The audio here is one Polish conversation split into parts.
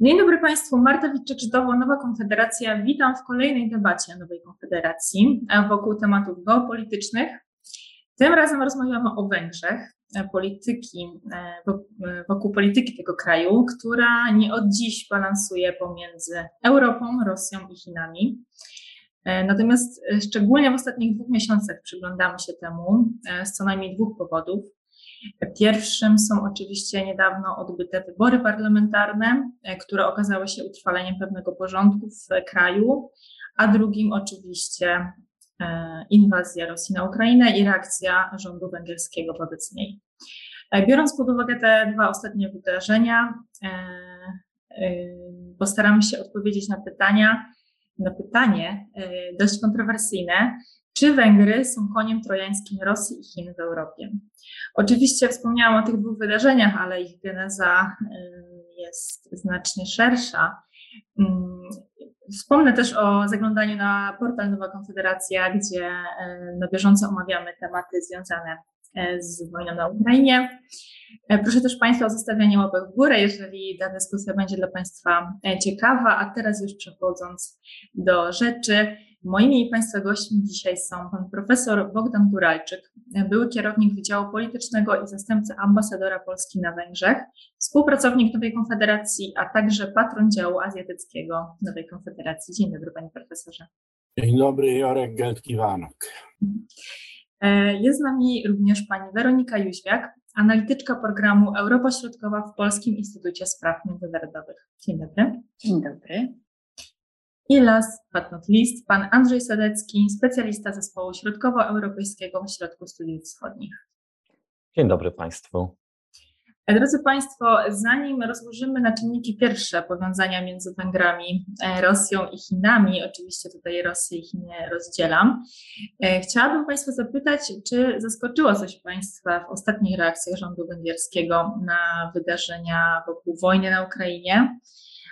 Dzień dobry Państwu, Marta Witczek-Żydowo, Nowa Konfederacja. Witam w kolejnej debacie Nowej Konfederacji wokół tematów geopolitycznych. Tym razem rozmawiamy o Węgrzech, polityki, wokół polityki tego kraju, która nie od dziś balansuje pomiędzy Europą, Rosją i Chinami. Natomiast szczególnie w ostatnich dwóch miesiącach przyglądamy się temu z co najmniej dwóch powodów. Pierwszym są oczywiście niedawno odbyte wybory parlamentarne, e, które okazały się utrwaleniem pewnego porządku w kraju, a drugim oczywiście e, inwazja Rosji na Ukrainę i reakcja rządu węgierskiego wobec niej. E, biorąc pod uwagę te dwa ostatnie wydarzenia, postaramy się odpowiedzieć na pytania, na pytanie dość kontrowersyjne, czy Węgry są koniem trojańskim Rosji i Chin w Europie? Oczywiście wspomniałam o tych dwóch wydarzeniach, ale ich geneza jest znacznie szersza. Wspomnę też o zaglądaniu na portal Nowa Konfederacja, gdzie na bieżąco omawiamy tematy związane y, z wojną na Ukrainie. Proszę też Państwa o zostawianie łapek w górę, jeżeli ta dyskusja będzie dla Państwa ciekawa. A teraz już przechodząc do rzeczy, Moimi i Państwa gośćmi dzisiaj są pan profesor Bogdan Guralczyk, były kierownik Wydziału Politycznego i zastępca ambasadora Polski na Węgrzech, współpracownik Nowej Konfederacji, a także patron działu azjatyckiego Nowej Konfederacji. Dzień dobry Panie Profesorze. Dzień dobry, Jorek Geltkiwanok. E, jest z nami również Pani Weronika Jóźwiak, analityczka programu Europa Środkowa w Polskim Instytucie Spraw Międzynarodowych. Dzień dobry. Dzień dobry. I last but not least, pan Andrzej Sadecki, specjalista zespołu środkowoeuropejskiego w Ośrodku Studiów Wschodnich. Dzień dobry Państwu. Drodzy Państwo, zanim rozłożymy na czynniki pierwsze powiązania między Węgrami, e, Rosją i Chinami, oczywiście tutaj Rosję i Chiny rozdzielam, e, chciałabym Państwa zapytać, czy zaskoczyło coś Państwa w ostatnich reakcjach rządu węgierskiego na wydarzenia wokół wojny na Ukrainie?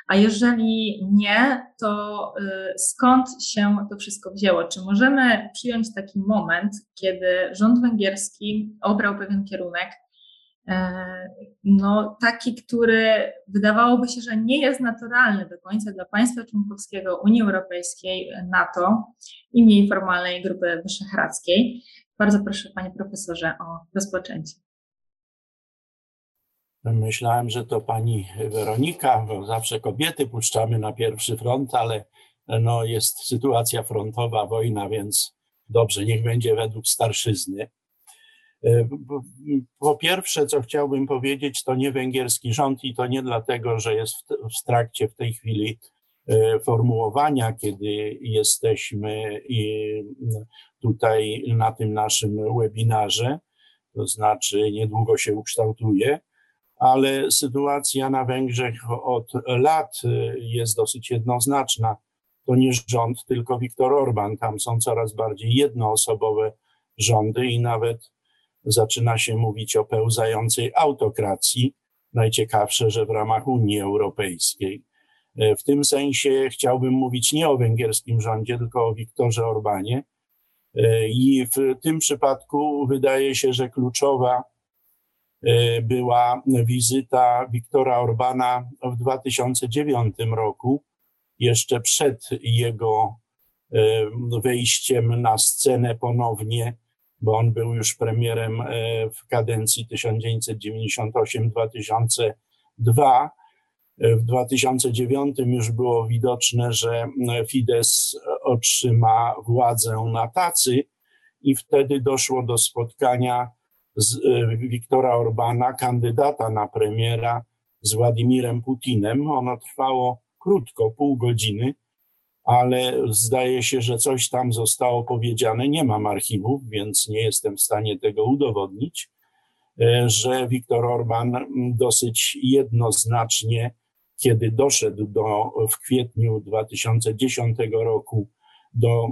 A jeżeli nie, to y, skąd się to wszystko wzięło? Czy możemy przyjąć taki moment, kiedy rząd węgierski obrał pewien kierunek, e, no, taki, który wydawałoby się, że nie jest naturalny do końca dla państwa członkowskiego Unii Europejskiej, NATO i mniej formalnej grupy wyszehradzkiej. Bardzo proszę, panie profesorze, o rozpoczęcie. Myślałem, że to pani Weronika, bo zawsze kobiety puszczamy na pierwszy front, ale no jest sytuacja frontowa, wojna, więc dobrze, niech będzie według starszyzny. E, po pierwsze, co chciałbym powiedzieć, to nie węgierski rząd i to nie dlatego, że jest w trakcie w tej chwili e, formułowania, kiedy jesteśmy tutaj na tym naszym webinarze, to znaczy niedługo się ukształtuje ale sytuacja na Węgrzech od lat y, jest dosyć jednoznaczna. To nie rząd, tylko Viktor Orban. Tam są coraz bardziej jednoosobowe rządy i nawet zaczyna się mówić o pełzającej autokracji. Najciekawsze, że w ramach Unii Europejskiej. Y, w tym sensie chciałbym mówić nie o węgierskim rządzie, tylko o Viktorze Orbanie. Y, I w tym przypadku wydaje się, że kluczowa była wizyta Wiktora Orbana w 2009 roku, jeszcze przed jego e, wejściem na scenę ponownie, bo on był już premierem e, w kadencji 1998-2002. W 2009 już było widoczne, że Fidesz otrzyma władzę na tacy i wtedy doszło do spotkania z e, Wiktora Orbana, kandydata na premiera z Władimirem Putinem. Ono trwało krótko, pół godziny, ale zdaje się, że coś tam zostało powiedziane. Nie mam archiwów, więc nie jestem w stanie tego udowodnić, e, że Viktor Orban dosyć jednoznacznie, kiedy doszedł do, w kwietniu 2010 roku do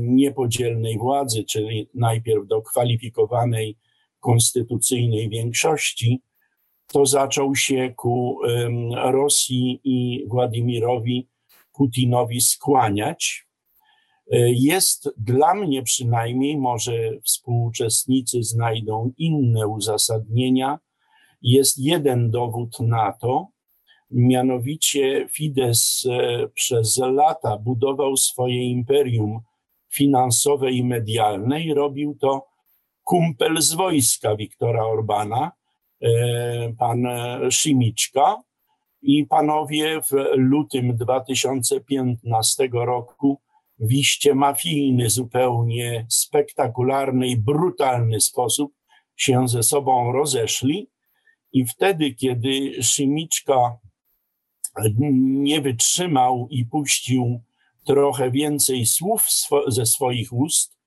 niepodzielnej władzy, czyli najpierw do kwalifikowanej konstytucyjnej większości, to zaczął się ku Rosji i Władimirowi Putinowi skłaniać. E, jest dla mnie przynajmniej, może współuczestnicy znajdą inne uzasadnienia, jest jeden dowód na to, Mianowicie Fidesz e, przez lata budował swoje imperium finansowe i medialne i robił to kumpel z wojska Wiktora Orbana, e, pan Szymiczka. I panowie w lutym 2015 roku w iście mafijny, zupełnie spektakularny i brutalny sposób się ze sobą rozeszli. I wtedy, kiedy Szymiczka nie wytrzymał i puścił trochę więcej słów swo ze swoich ust,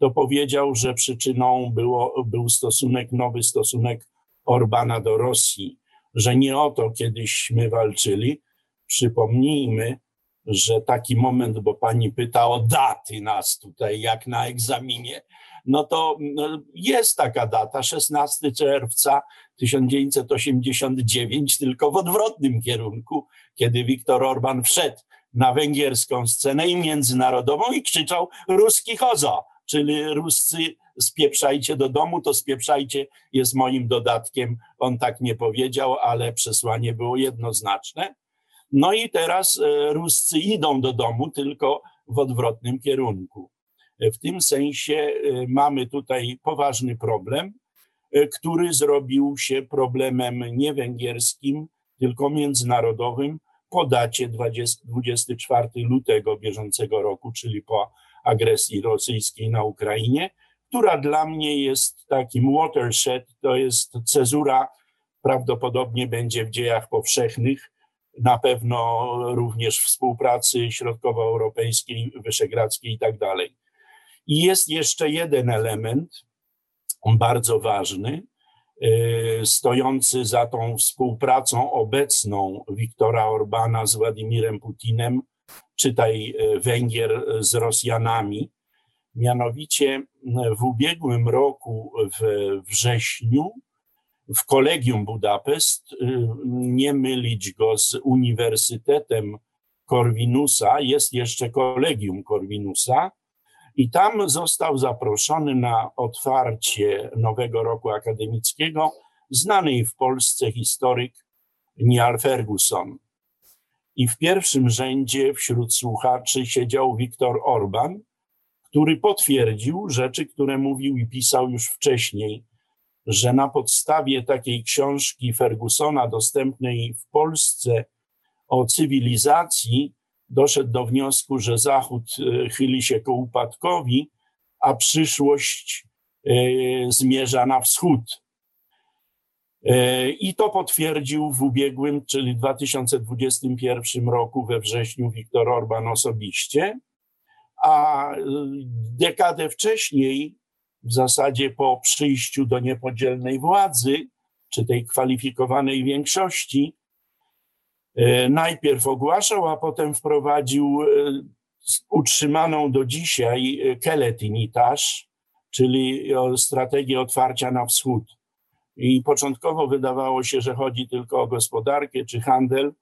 to powiedział, że przyczyną było, był stosunek, nowy stosunek Orbana do Rosji, że nie o to kiedyśmy walczyli. Przypomnijmy, że taki moment, bo pani pyta o daty nas tutaj, jak na egzaminie, no to no, jest taka data, 16 czerwca 1989, tylko w odwrotnym kierunku, kiedy Viktor Orban wszedł na węgierską scenę i międzynarodową i krzyczał ruski chozo, czyli ruscy spieprzajcie do domu, to spieprzajcie jest moim dodatkiem. On tak nie powiedział, ale przesłanie było jednoznaczne. No i teraz e, Ruscy idą do domu, tylko w odwrotnym kierunku. W tym sensie e, mamy tutaj poważny problem, e, który zrobił się problemem nie węgierskim, tylko międzynarodowym po dacie 20, 24 lutego bieżącego roku, czyli po agresji rosyjskiej na Ukrainie, która dla mnie jest takim watershed, to jest cezura, prawdopodobnie będzie w dziejach powszechnych, na pewno również współpracy środkowoeuropejskiej, wyszehradzkiej i tak dalej. I jest jeszcze jeden element, bardzo ważny, y, stojący za tą współpracą obecną Wiktora Orbana z Władimirem Putinem, czytaj y, Węgier z Rosjanami. Mianowicie w ubiegłym roku, w wrześniu, w Kolegium Budapest, y, nie mylić go z Uniwersytetem Korwinusa, jest jeszcze Kolegium Korwinusa, i tam został zaproszony na otwarcie nowego roku akademickiego znany w Polsce historyk Niall Ferguson. I w pierwszym rzędzie wśród słuchaczy siedział Viktor Orban, który potwierdził rzeczy, które mówił i pisał już wcześniej że na podstawie takiej książki Fergusona dostępnej w Polsce o cywilizacji doszedł do wniosku, że Zachód e, chyli się ku upadkowi, a przyszłość e, zmierza na wschód. E, I to potwierdził w ubiegłym, czyli 2021 roku we wrześniu Viktor Orban osobiście, a dekadę wcześniej w zasadzie po przyjściu do niepodzielnej władzy, czy tej kwalifikowanej większości, e, najpierw ogłaszał, a potem wprowadził e, utrzymaną do dzisiaj e, Keletinitas, czyli strategię otwarcia na wschód. I początkowo wydawało się, że chodzi tylko o gospodarkę czy handel,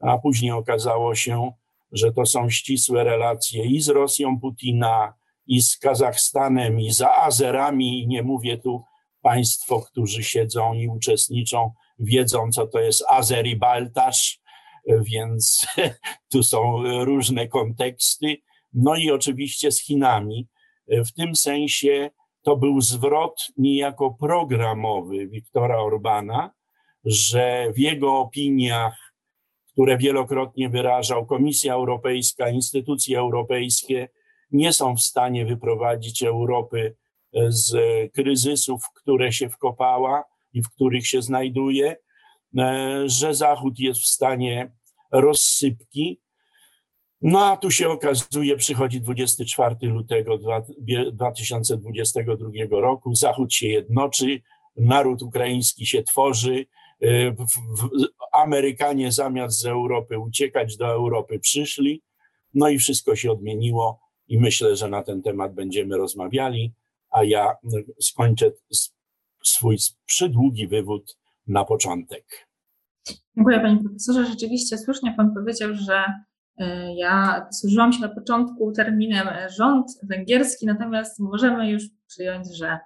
a później okazało się, że to są ścisłe relacje i z Rosją Putina, i z Kazachstanem, i za Azerami. Nie mówię tu państwo, którzy siedzą i uczestniczą, wiedzą, co to jest Azer i Baltasz, więc tu są różne konteksty. No i oczywiście z Chinami. W tym sensie to był zwrot niejako programowy Wiktora Orbana, że w jego opiniach, które wielokrotnie wyrażał Komisja Europejska, instytucje europejskie, nie są w stanie wyprowadzić Europy e, z kryzysów, w które się wkopała i w których się znajduje, e, że Zachód jest w stanie rozsypki. No a tu się okazuje, przychodzi 24 lutego 2022 roku, Zachód się jednoczy, naród ukraiński się tworzy, e, Amerykanie zamiast z Europy uciekać do Europy przyszli, no i wszystko się odmieniło i myślę, że na ten temat będziemy rozmawiali, a ja skończę swój przydługi wywód na początek. Dziękuję Panie Profesorze. Rzeczywiście słusznie Pan powiedział, że ja służyłam się na początku terminem rząd węgierski, natomiast możemy już przyjąć, że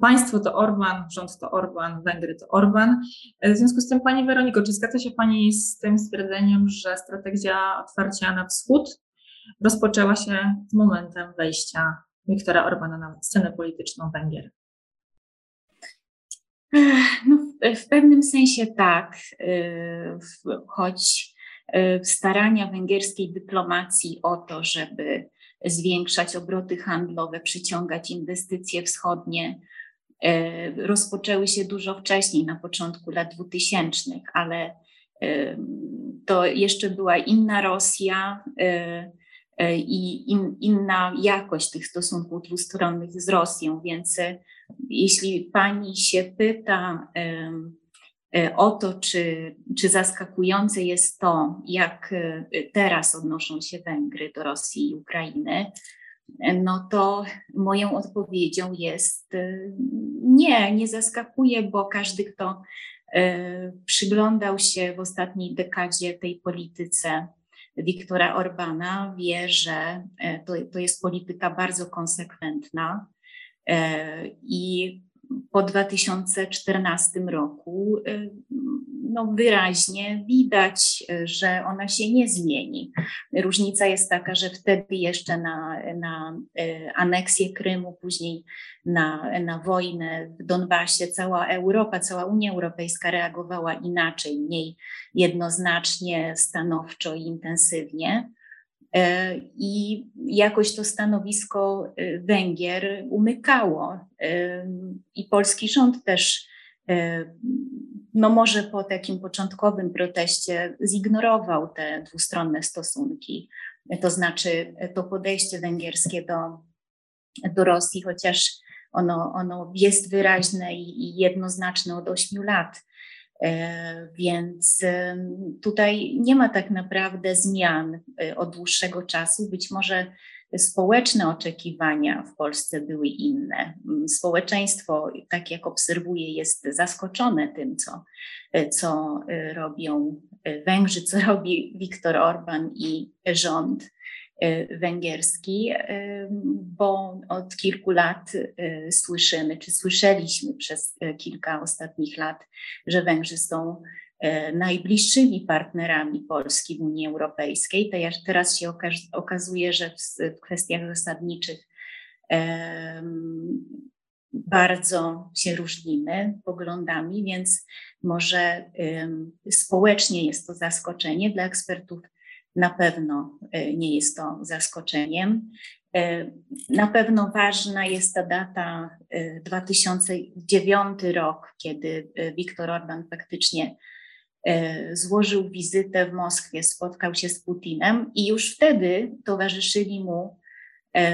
Państwo to Orban, rząd to Orban, Węgry to Orban. W związku z tym, Pani Weroniko, czy zgadza się Pani z tym stwierdzeniem, że strategia otwarcia na wschód rozpoczęła się z momentem wejścia Wiktora Orbana na scenę polityczną Węgier? No, w pewnym sensie tak, y, choć starania węgierskiej dyplomacji o to, żeby zwiększać obroty handlowe, przyciągać inwestycje wschodnie, y, rozpoczęły się dużo wcześniej, na początku lat 2000, ale to jeszcze była inna Rosja i in, inna jakość tych stosunków dwustronnych z Rosją, więc jeśli pani się pyta e, o to, czy, czy zaskakujące jest to, jak e, teraz odnoszą się Węgry do Rosji i Ukrainy, no to moją odpowiedzią jest e, nie, nie zaskakuje, bo każdy, kto przyglądał się w ostatniej dekadzie tej polityce Wiktora Orbana, wie, że to, to jest polityka bardzo konsekwentna, E, I po 2014 roku e, no wyraźnie widać, że ona się nie zmieni. Różnica jest taka, że wtedy jeszcze na, na e, aneksję Krymu, później na, na wojnę w Donbasie cała Europa, cała Unia Europejska reagowała inaczej, mniej jednoznacznie, stanowczo i intensywnie. E, I jakoś to stanowisko e, Węgier umykało. E, I polski rząd też, no może po takim początkowym proteście, zignorował te dwustronne stosunki. To znaczy to podejście węgierskie do, do Rosji, chociaż ono, ono jest wyraźne i, jednoznaczne od ośmiu lat więc tutaj nie ma tak naprawdę zmian e, od dłuższego czasu. Być może społeczne oczekiwania w Polsce były inne. Społeczeństwo, tak jak obserwuję, jest zaskoczone tym, co, e, co robią Węgrzy, co robi Viktor Orban i rząd. E, węgierski, e, bo od kilku lat e, słyszymy, czy słyszeliśmy przez kilka ostatnich lat, że Węgrzy są najbliższymi partnerami Polski w Unii Europejskiej. Teraz się okazuje, że w kwestiach zasadniczych bardzo się różnimy poglądami, więc może społecznie jest to zaskoczenie dla ekspertów na pewno e, nie jest to zaskoczeniem. E, na pewno ważna jest ta data 2009 e, rok, kiedy Viktor Orban faktycznie złożył wizytę w Moskwie, spotkał się z Putinem i już wtedy towarzyszyli mu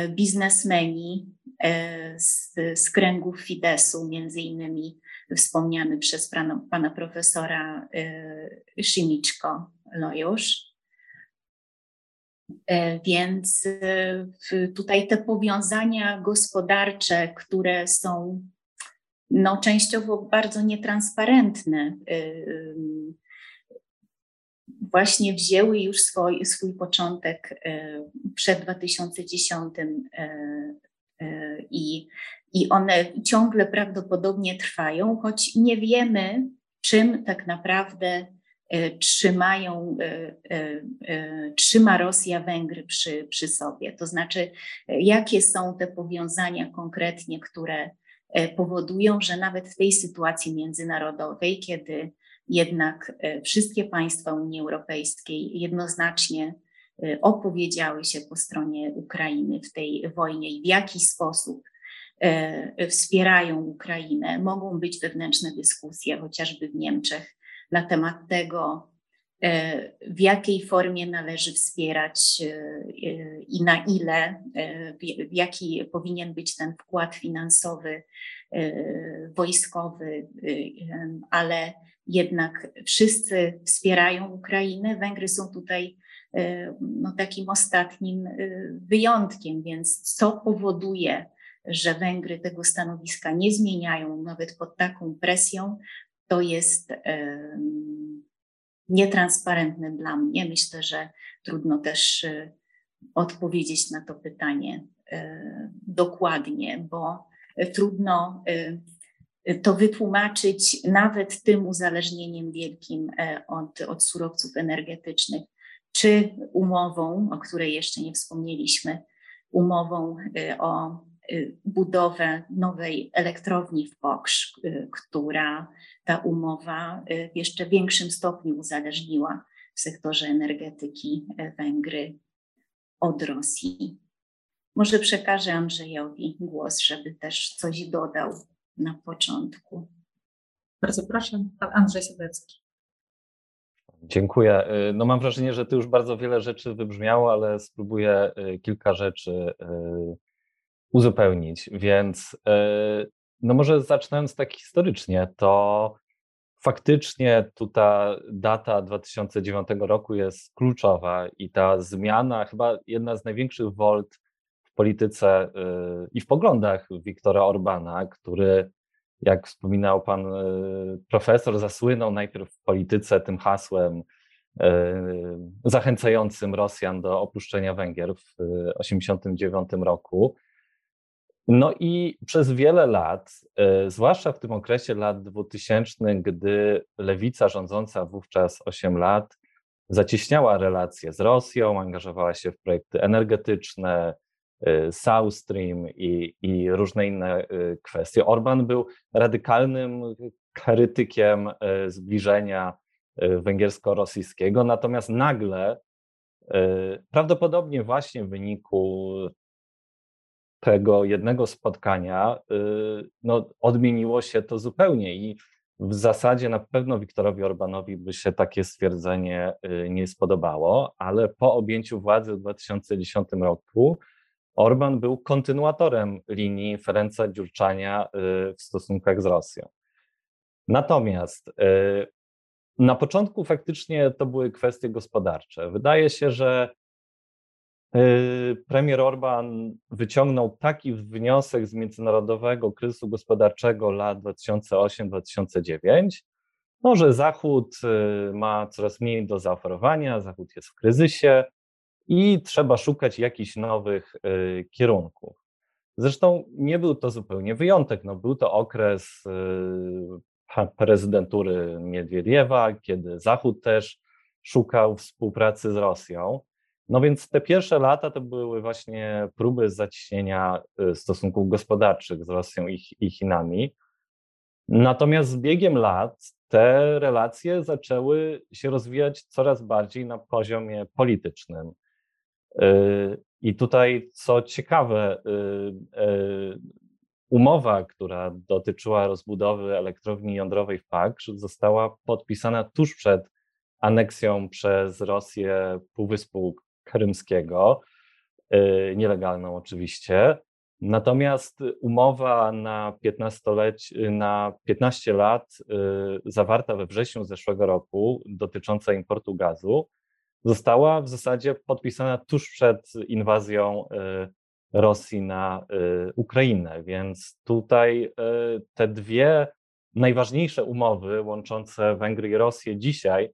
biznesmeni z, z kręgów Fidesu, między innymi wspomniany przez pana, pana profesora Szymiczko Lojusz. E, więc e, tutaj te powiązania gospodarcze, które są no, częściowo bardzo nietransparentne, e, właśnie wzięły już swój, swój początek przed 2010 i, i one ciągle prawdopodobnie trwają, choć nie wiemy, czym tak naprawdę trzymają, e, e, trzyma Rosja Węgry przy, przy sobie. To znaczy, jakie są te powiązania konkretnie, które powodują, że nawet w tej sytuacji międzynarodowej, kiedy jednak wszystkie państwa Unii Europejskiej jednoznacznie opowiedziały się po stronie Ukrainy w tej wojnie i w jaki sposób wspierają Ukrainę. Mogą być wewnętrzne dyskusje, chociażby w Niemczech, na temat tego, e, w jakiej formie należy wspierać e, e, i na ile, jaki powinien być ten wkład finansowy, wojskowy, ale jednak wszyscy wspierają Ukrainę. Węgry są tutaj no, takim ostatnim wyjątkiem, więc co powoduje, że Węgry tego stanowiska nie zmieniają, nawet pod taką presją, to jest nietransparentne dla mnie. Myślę, że trudno też e, odpowiedzieć na to pytanie e, dokładnie, bo trudno to wytłumaczyć nawet tym uzależnieniem wielkim od, od surowców energetycznych, czy umową, o której jeszcze nie wspomnieliśmy, umową o budowę nowej elektrowni w Poksz, która ta umowa w jeszcze większym stopniu uzależniła w sektorze energetyki Węgry od Rosji. Może przekażę Andrzejowi głos, żeby też coś dodał na początku. Bardzo proszę, pan Andrzej Sobecki. Dziękuję. No mam wrażenie, że tu już bardzo wiele rzeczy wybrzmiało, ale spróbuję y, kilka rzeczy y, uzupełnić. Więc y, no może zaczynając tak historycznie, to faktycznie tu ta data 2009 roku jest kluczowa i ta zmiana, chyba jedna z największych wolt w polityce y, i w poglądach Wiktora Orbana, który, jak wspominał pan y, profesor, zasłynął najpierw w polityce tym hasłem zachęcającym Rosjan do opuszczenia Węgier w 1989 roku. No i przez wiele lat, e, zwłaszcza w tym okresie lat 2000, gdy lewica rządząca wówczas 8 lat zacieśniała relacje z Rosją, angażowała się w projekty energetyczne, e, South Stream i, i różne inne e, kwestie. Orban był radykalnym krytykiem zbliżenia węgiersko-rosyjskiego, natomiast nagle, prawdopodobnie właśnie w wyniku tego jednego spotkania y, no, odmieniło się to zupełnie i w zasadzie na pewno Wiktorowi Orbanowi by się takie stwierdzenie y, nie spodobało, ale po objęciu władzy w 2010 roku Orban był kontynuatorem linii Ferenca Dziurczania y, w stosunkach z Rosją. Natomiast na początku faktycznie to były kwestie gospodarcze. Wydaje się, że premier Orban wyciągnął taki wniosek z międzynarodowego kryzysu gospodarczego lat 2008-2009, no, że Zachód yy, ma coraz mniej do zaoferowania, Zachód jest w kryzysie i trzeba szukać jakichś nowych yy, kierunków. Zresztą nie był to zupełnie wyjątek. No, był to okres prezydentury Miedwiediewa, kiedy Zachód też szukał współpracy z Rosją. No więc te pierwsze lata to były właśnie próby zacieśnienia y, stosunków gospodarczych z Rosją i, i Chinami. Natomiast z biegiem lat te relacje zaczęły się rozwijać coraz bardziej na poziomie politycznym. Y, I tutaj, co ciekawe, y, umowa, która dotyczyła rozbudowy elektrowni jądrowej w Paksz, została podpisana tuż przed aneksją przez Rosję Półwyspu krymskiego, y, nielegalną oczywiście. Natomiast umowa na 15, na 15 lat y, zawarta we wrześniu zeszłego roku dotycząca importu gazu została w zasadzie podpisana tuż przed inwazją y, Rosji na Ukrainę. Więc tutaj te dwie najważniejsze umowy łączące Węgry i Rosję dzisiaj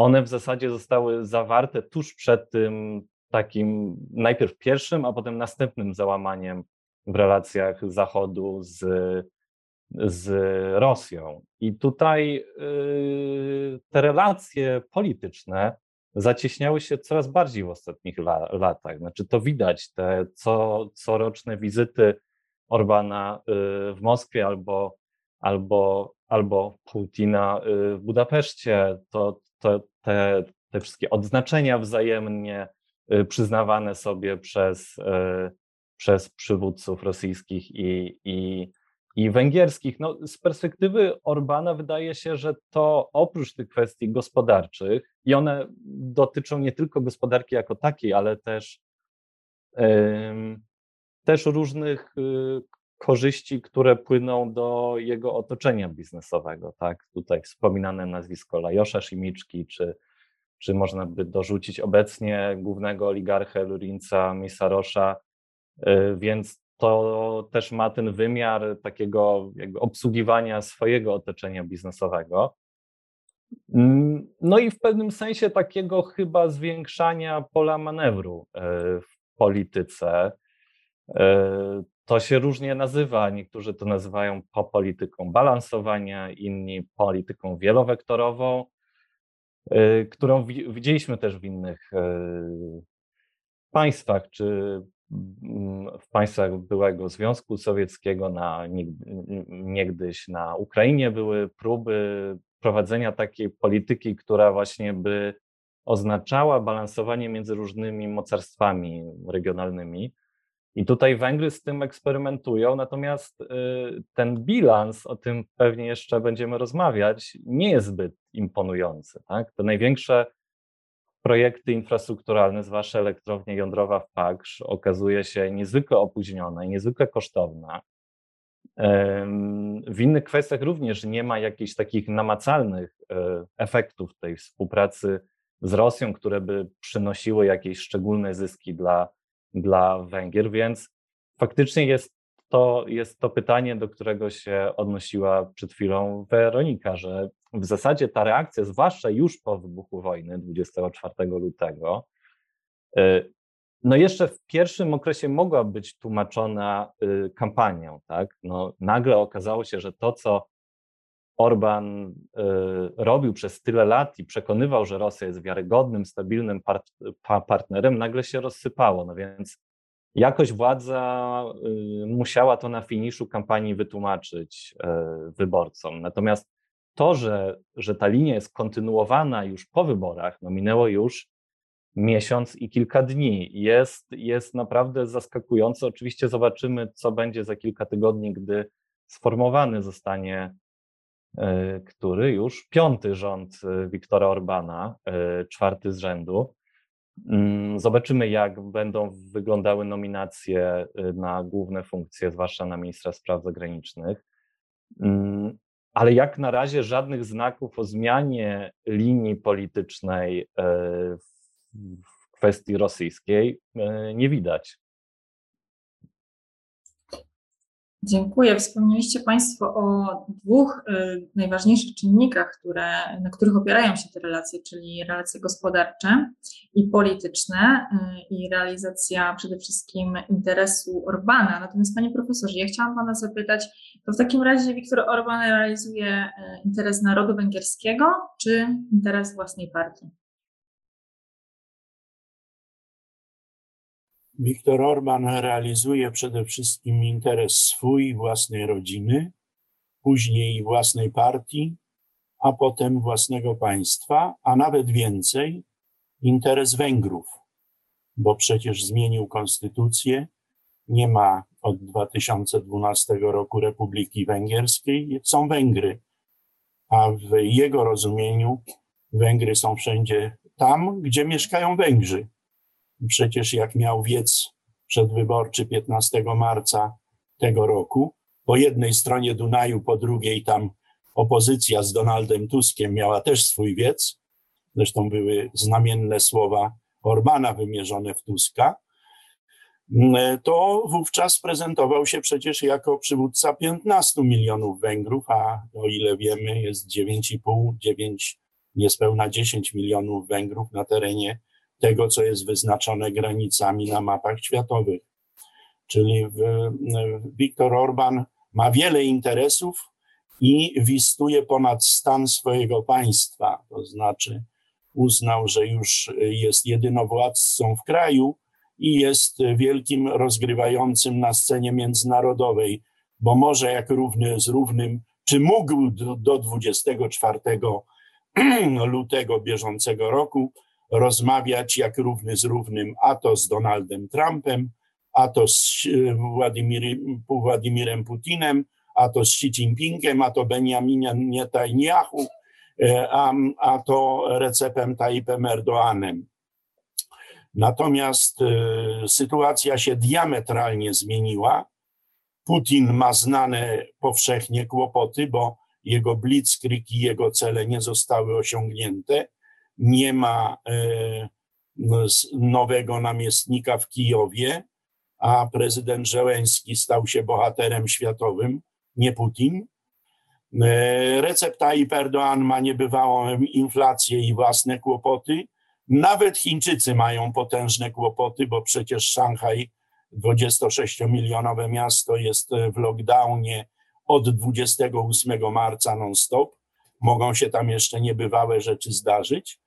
one w zasadzie zostały zawarte tuż przed tym takim najpierw pierwszym, a potem następnym załamaniem w relacjach Zachodu z, z Rosją. I tutaj yy, te relacje polityczne zacieśniały się coraz bardziej w ostatnich la, latach. Znaczy to widać, te co, coroczne wizyty Orbana yy, w Moskwie albo, albo, albo Putina yy, w Budapeszcie, to, to, te, te wszystkie odznaczenia wzajemnie y, przyznawane sobie przez, y, przez przywódców rosyjskich i, i, i węgierskich. No, z perspektywy Orbana wydaje się, że to oprócz tych kwestii gospodarczych, i one dotyczą nie tylko gospodarki jako takiej, ale też, też różnych y, korzyści, które płyną do jego otoczenia biznesowego. Tak? Tutaj wspominane nazwisko Lajosza Simiczki, czy, czy można by dorzucić obecnie głównego oligarchę Lurinca Misarosza, y, więc to też ma ten wymiar takiego jakby obsługiwania swojego otoczenia biznesowego. Mm, no i w pewnym sensie takiego chyba zwiększania pola manewru y, w polityce. To się różnie nazywa. Niektórzy to nazywają polityką balansowania, inni polityką wielowektorową, y, którą widzieliśmy też w innych y, państwach, czy mm, w państwach byłego Związku Sowieckiego, na, niegdyś na Ukrainie były próby prowadzenia takiej polityki, która właśnie by oznaczała balansowanie między różnymi mocarstwami regionalnymi. I tutaj Węgry z tym eksperymentują, natomiast y, ten bilans, o tym pewnie jeszcze będziemy rozmawiać, nie jest zbyt imponujący. Tak? Te największe projekty infrastrukturalne, zwłaszcza elektrownia jądrowa w Paksz, okazuje się niezwykle opóźniona i niezwykle kosztowna. W innych kwestiach również nie ma jakichś takich namacalnych e, efektów tej współpracy z Rosją, które by przynosiły jakieś szczególne zyski dla, dla Węgier, więc faktycznie jest to, jest to pytanie, do którego się odnosiła przed chwilą Weronika, że w zasadzie ta reakcja, zwłaszcza już po wybuchu wojny 24 lutego, y, no jeszcze w pierwszym okresie mogła być tłumaczona y, kampanią, tak? No, nagle okazało się, że to, co Orban y, robił przez tyle lat i przekonywał, że Rosja jest wiarygodnym, stabilnym part partnerem, nagle się rozsypało. No więc jakoś władza musiała to na finiszu kampanii wytłumaczyć wyborcom. Natomiast to, że, że ta linia jest kontynuowana już po wyborach, no minęło już miesiąc i kilka dni. Jest, jest naprawdę zaskakujące. Oczywiście zobaczymy, co będzie za kilka tygodni, gdy sformowany zostanie który już piąty rząd e, Wiktora Orbana, e, czwarty z rzędu. Mm, zobaczymy, jak będą wyglądały nominacje na główne funkcje, zwłaszcza na ministra spraw zagranicznych. Mm, ale jak na razie żadnych znaków o zmianie linii politycznej e, w kwestii rosyjskiej e, nie widać. Dziękuję. Wspomnieliście Państwo o dwóch y, najważniejszych czynnikach, które, na których opierają się te relacje, czyli relacje gospodarcze i polityczne y, i realizacja przede wszystkim interesu Orbana. Natomiast Panie Profesorze, ja chciałam Pana zapytać, to w takim razie Viktor Orban realizuje y, interes narodu węgierskiego czy interes własnej partii? Viktor Orban realizuje przede wszystkim interes swój, własnej rodziny, później własnej partii, a potem własnego państwa, a nawet więcej interes Węgrów, bo przecież zmienił konstytucję. Nie ma od 2012 roku Republiki Węgierskiej, są Węgry, a w jego rozumieniu Węgry są wszędzie tam, gdzie mieszkają Węgrzy przecież jak miał wiec przedwyborczy 15 marca tego roku, po jednej stronie Dunaju, po drugiej tam opozycja z Donaldem Tuskiem miała też swój wiec. Zresztą były znamienne słowa Orbana wymierzone w Tuska. To wówczas prezentował się przecież jako przywódca 15 milionów Węgrów, a o ile wiemy, jest 9,5, 9, niespełna 10 milionów Węgrów na terenie tego, co jest wyznaczone granicami na mapach światowych. Czyli Viktor Orban ma wiele interesów i wistuje ponad stan swojego państwa, to znaczy uznał, że już jest jedynowładcą w kraju i jest wielkim rozgrywającym na scenie międzynarodowej, bo może jak równy z równym, czy mógł do, do 24 lutego bieżącego roku rozmawiać jak równy z równym, a to z Donaldem Trumpem, a to z e, Władimirem, Putinem, a to z Xi Jinpingiem, a to Benjaminem Netanyahu, e, a, a to Recepem Tayyipem Erdoanem. Natomiast e, sytuacja się diametralnie zmieniła. Putin ma znane powszechnie kłopoty, bo jego blitzkrieg i jego cele nie zostały osiągnięte nie ma e, nowego namiestnika w Kijowie, a prezydent Żeleński stał się bohaterem światowym, nie Putin. E, Recep Tayyip Erdoğan ma niebywałą inflację i własne kłopoty. Nawet Chińczycy mają potężne kłopoty, bo przecież Szanghaj 26-milionowe miasto jest w lockdownie od 28 marca non-stop. Mogą się tam jeszcze niebywałe rzeczy zdarzyć.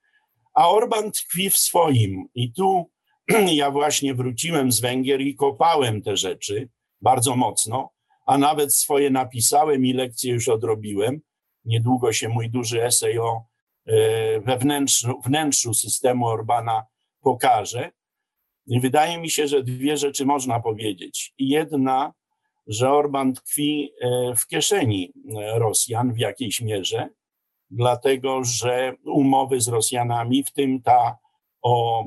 A Orban tkwi w swoim. I tu ja właśnie wróciłem z Węgier i kopałem te rzeczy bardzo mocno, a nawet swoje napisałem i lekcje już odrobiłem. Niedługo się mój duży esej o e, wewnętrzu, wnętrzu systemu Orbana pokaże. Wydaje mi się, że dwie rzeczy można powiedzieć. Jedna, że Orban tkwi e, w kieszeni e, Rosjan w jakiejś mierze, dlatego że umowy z Rosjanami, w tym ta o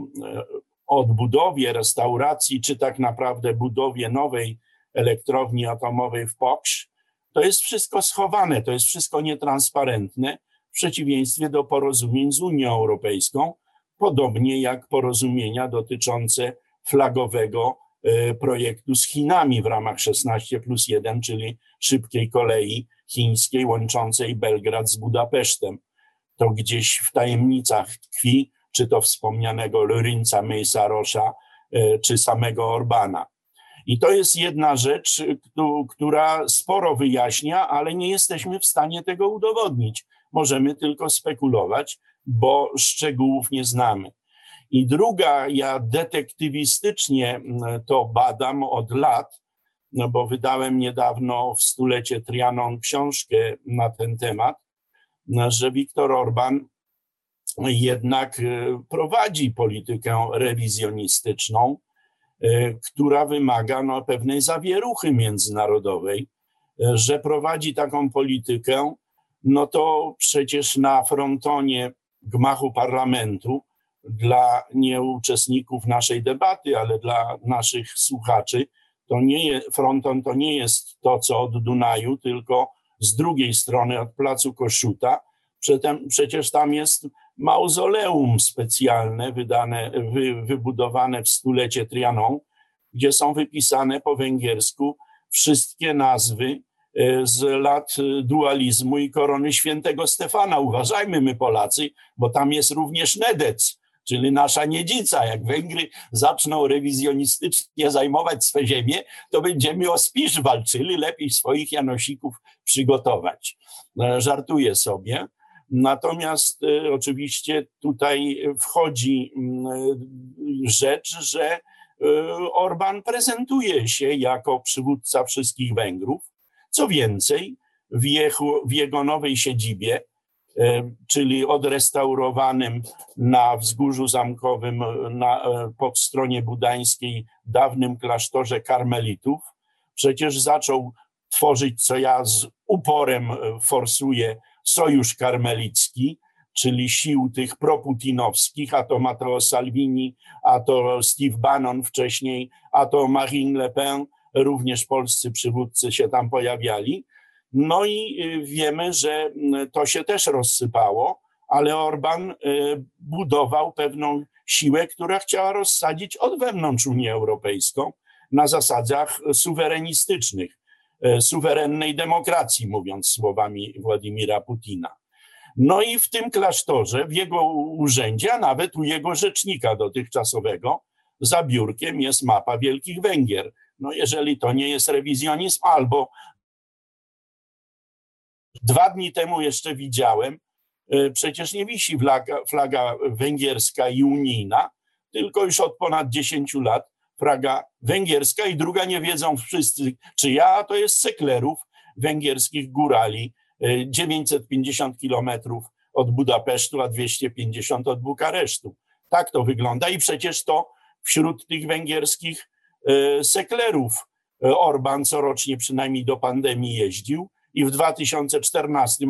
odbudowie, restauracji, czy tak naprawdę budowie nowej elektrowni atomowej w Poksz, to jest wszystko schowane, to jest wszystko nietransparentne, w przeciwieństwie do porozumień z Unią Europejską, podobnie jak porozumienia dotyczące flagowego e, projektu z Chinami w ramach 16 plus 1, czyli szybkiej kolei chińskiej łączącej Belgrad z Budapesztem. To gdzieś w tajemnicach tkwi, czy to wspomnianego Lorinca Mejsa-Rosza, e, czy samego Orbana. I to jest jedna rzecz, która sporo wyjaśnia, ale nie jesteśmy w stanie tego udowodnić. Możemy tylko spekulować, bo szczegółów nie znamy. I druga, ja detektywistycznie to badam od lat, no bo wydałem niedawno w stulecie Trianon książkę na ten temat, że Viktor Orban jednak e, prowadzi politykę rewizjonistyczną, e, która wymaga no, pewnej zawieruchy międzynarodowej, e, że prowadzi taką politykę, no to przecież na frontonie gmachu parlamentu dla nieuczestników naszej debaty, ale dla naszych słuchaczy, to nie jest, fronton to nie jest to, co od Dunaju, tylko z drugiej strony od placu Koszuta. Przecież tam jest mauzoleum specjalne wydane, wy, wybudowane w stulecie Trianon, gdzie są wypisane po węgiersku wszystkie nazwy e, z lat dualizmu i korony świętego Stefana. Uważajmy my Polacy, bo tam jest również Nedec, czyli nasza niedzica. Jak Węgry zaczną rewizjonistycznie zajmować swe ziemie, to będziemy o Spisz walczyli, lepiej swoich Janosików przygotować. E, żartuję sobie. Natomiast y, oczywiście tutaj wchodzi mm, rzecz, że Orban prezentuje się jako przywódca wszystkich Węgrów. Co więcej, w jego, w jego nowej siedzibie, czyli odrestaurowanym na wzgórzu zamkowym na, pod stronie budańskiej, dawnym klasztorze karmelitów, przecież zaczął tworzyć, co ja z uporem forsuję, sojusz karmelicki, czyli sił tych proputinowskich, a to Matteo Salvini, a to Steve Bannon wcześniej, a to Marine Le Pen, również polscy przywódcy się tam pojawiali. No i y, wiemy, że y, to się też rozsypało, ale Orban y, budował pewną siłę, która chciała rozsadzić od wewnątrz Unię Europejską na zasadach suwerenistycznych. E, suwerennej demokracji, mówiąc słowami Władimira Putina. No i w tym klasztorze, w jego urzędzie, a nawet u jego rzecznika dotychczasowego, za biurkiem jest mapa Wielkich Węgier. No jeżeli to nie jest rewizjonizm, albo dwa dni temu jeszcze widziałem, e, przecież nie wisi flaga, flaga węgierska i unijna, tylko już od ponad 10 lat Praga węgierska i druga nie wiedzą wszyscy, czy ja, to jest seklerów węgierskich górali, 950 e, kilometrów od Budapesztu, a 250 od Bukaresztu. Tak to wygląda i przecież to wśród tych węgierskich e, seklerów Orban corocznie przynajmniej do pandemii jeździł i w 2014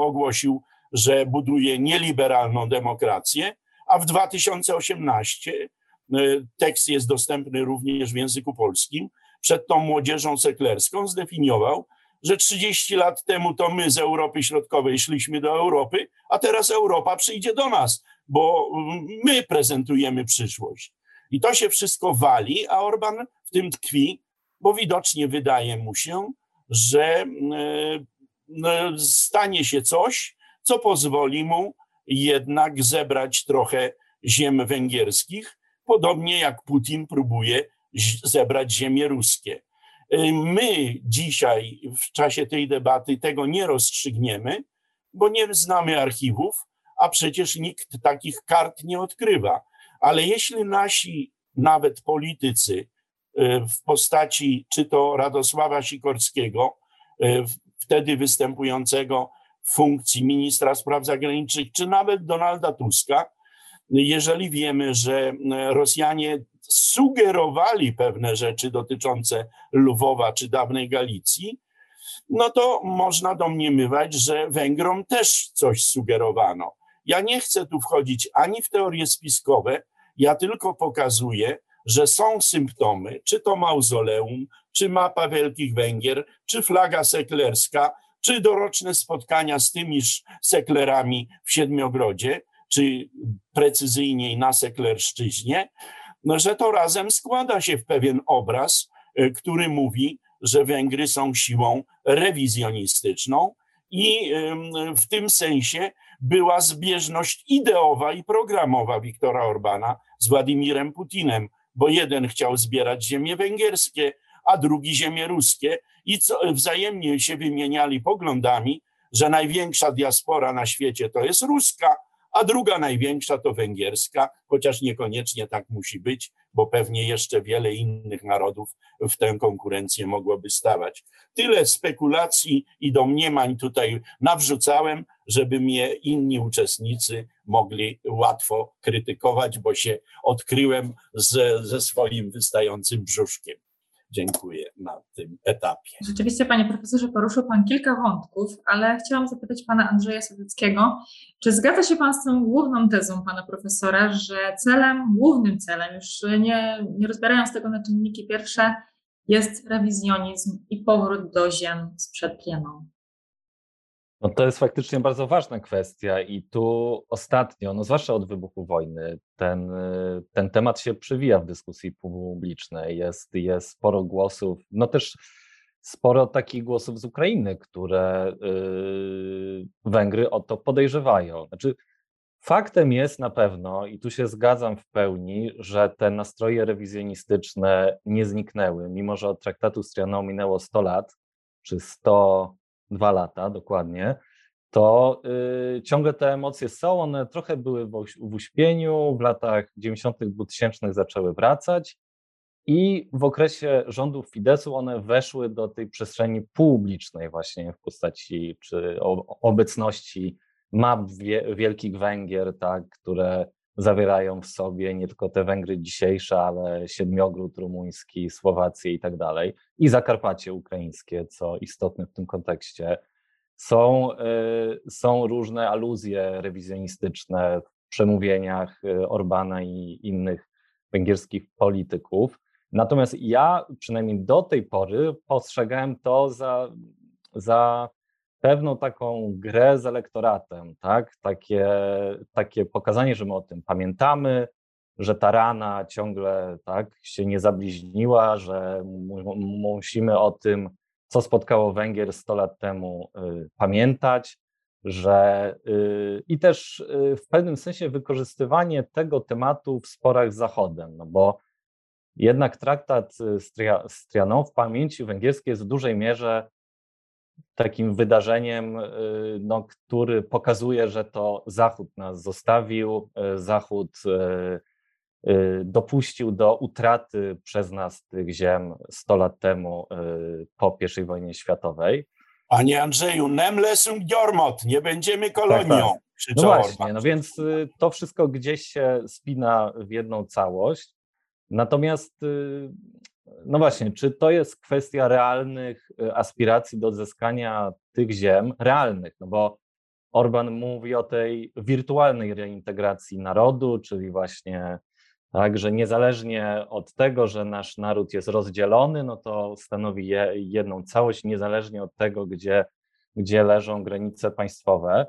ogłosił, że buduje nieliberalną demokrację, a w 2018 E, tekst jest dostępny również w języku polskim, przed tą młodzieżą seklerską zdefiniował, że 30 lat temu to my z Europy Środkowej szliśmy do Europy, a teraz Europa przyjdzie do nas, bo my prezentujemy przyszłość. I to się wszystko wali, a Orban w tym tkwi, bo widocznie wydaje mu się, że e, no, stanie się coś, co pozwoli mu jednak zebrać trochę ziem węgierskich, Podobnie jak Putin próbuje zebrać ziemie ruskie. My dzisiaj w czasie tej debaty tego nie rozstrzygniemy, bo nie znamy archiwów, a przecież nikt takich kart nie odkrywa. Ale jeśli nasi nawet politycy w postaci czy to Radosława Sikorskiego, wtedy występującego w funkcji ministra spraw zagranicznych, czy nawet Donalda Tuska, jeżeli wiemy, że Rosjanie sugerowali pewne rzeczy dotyczące Lwowa czy dawnej Galicji, no to można domniemywać, że Węgrom też coś sugerowano. Ja nie chcę tu wchodzić ani w teorie spiskowe, ja tylko pokazuję, że są symptomy, czy to mauzoleum, czy mapa Wielkich Węgier, czy flaga seklerska, czy doroczne spotkania z tymiż seklerami w Siedmiogrodzie, czy precyzyjniej na seklerszczyźnie, no, że to razem składa się w pewien obraz, y, który mówi, że Węgry są siłą rewizjonistyczną i w tym sensie była zbieżność ideowa i programowa Wiktora Orbana z Władimirem Putinem, bo jeden chciał zbierać ziemie węgierskie, a drugi ziemie ruskie i co, wzajemnie się wymieniali poglądami, że największa diaspora na świecie to jest ruska, a druga największa to węgierska, chociaż niekoniecznie tak musi być, bo pewnie jeszcze wiele innych narodów w tę konkurencję mogłoby stawać. Tyle spekulacji i domniemań tutaj nawrzucałem, żeby mnie inni uczestnicy mogli łatwo krytykować, bo się odkryłem ze, ze swoim wystającym brzuszkiem dziękuję na tym etapie. Rzeczywiście, panie profesorze, poruszył pan kilka wątków, ale chciałam zapytać pana Andrzeja Sowieckiego, czy zgadza się pan z tą główną tezą pana profesora, że celem, głównym celem, już nie, nie rozbierając tego na czynniki pierwsze, jest rewizjonizm i powrót do ziem sprzed plieną? No to jest faktycznie bardzo ważna kwestia i tu ostatnio, no zwłaszcza od wybuchu wojny, ten, ten temat się przywija w dyskusji publicznej. Jest, jest sporo głosów, no też sporo takich głosów z Ukrainy, które yy, Węgry o to podejrzewają. Znaczy, faktem jest na pewno, i tu się zgadzam w pełni, że te nastroje rewizjonistyczne nie zniknęły, mimo że od traktatu z Trianon minęło 100 lat, czy 100 dwa lata dokładnie, to y, ciągle te emocje są, one trochę były w, w uśpieniu, w latach 90., 2000 zaczęły wracać i w okresie rządów Fidesu one weszły do tej przestrzeni publicznej właśnie w postaci czy obecności map Wielkich Węgier, tak, które zawierają w sobie nie tylko te Węgry dzisiejsze, ale Siedmiogród rumuński, Słowację i tak dalej, i Zakarpacie ukraińskie, co istotne w tym kontekście. Są, y, są różne aluzje rewizjonistyczne w przemówieniach y, Orbana i innych węgierskich polityków. Natomiast ja przynajmniej do tej pory postrzegałem to za, za pewną taką grę z elektoratem, tak? Takie, takie pokazanie, że my o tym pamiętamy, że ta rana ciągle tak się nie zabliźniła, że musimy o tym, co spotkało Węgier 100 lat temu, y, pamiętać, że y, i też y, w pewnym sensie wykorzystywanie tego tematu w sporach z Zachodem, no bo jednak traktat z Trianon w pamięci węgierskiej jest w dużej mierze takim wydarzeniem, y, no, który pokazuje, że to Zachód nas zostawił, y, Zachód y, dopuścił do utraty przez nas tych ziem 100 lat temu po I wojnie światowej. Panie Andrzeju, nemle sunt nie będziemy kolonią. Tak, tak. No właśnie, no więc to wszystko gdzieś się spina w jedną całość. Natomiast no właśnie, czy to jest kwestia realnych y, aspiracji do odzyskania tych ziem, realnych, no bo Orban mówi o tej wirtualnej reintegracji narodu, czyli właśnie tak, że niezależnie od tego, że nasz naród jest rozdzielony, no to stanowi je, jedną całość, niezależnie od tego, gdzie, gdzie leżą granice państwowe,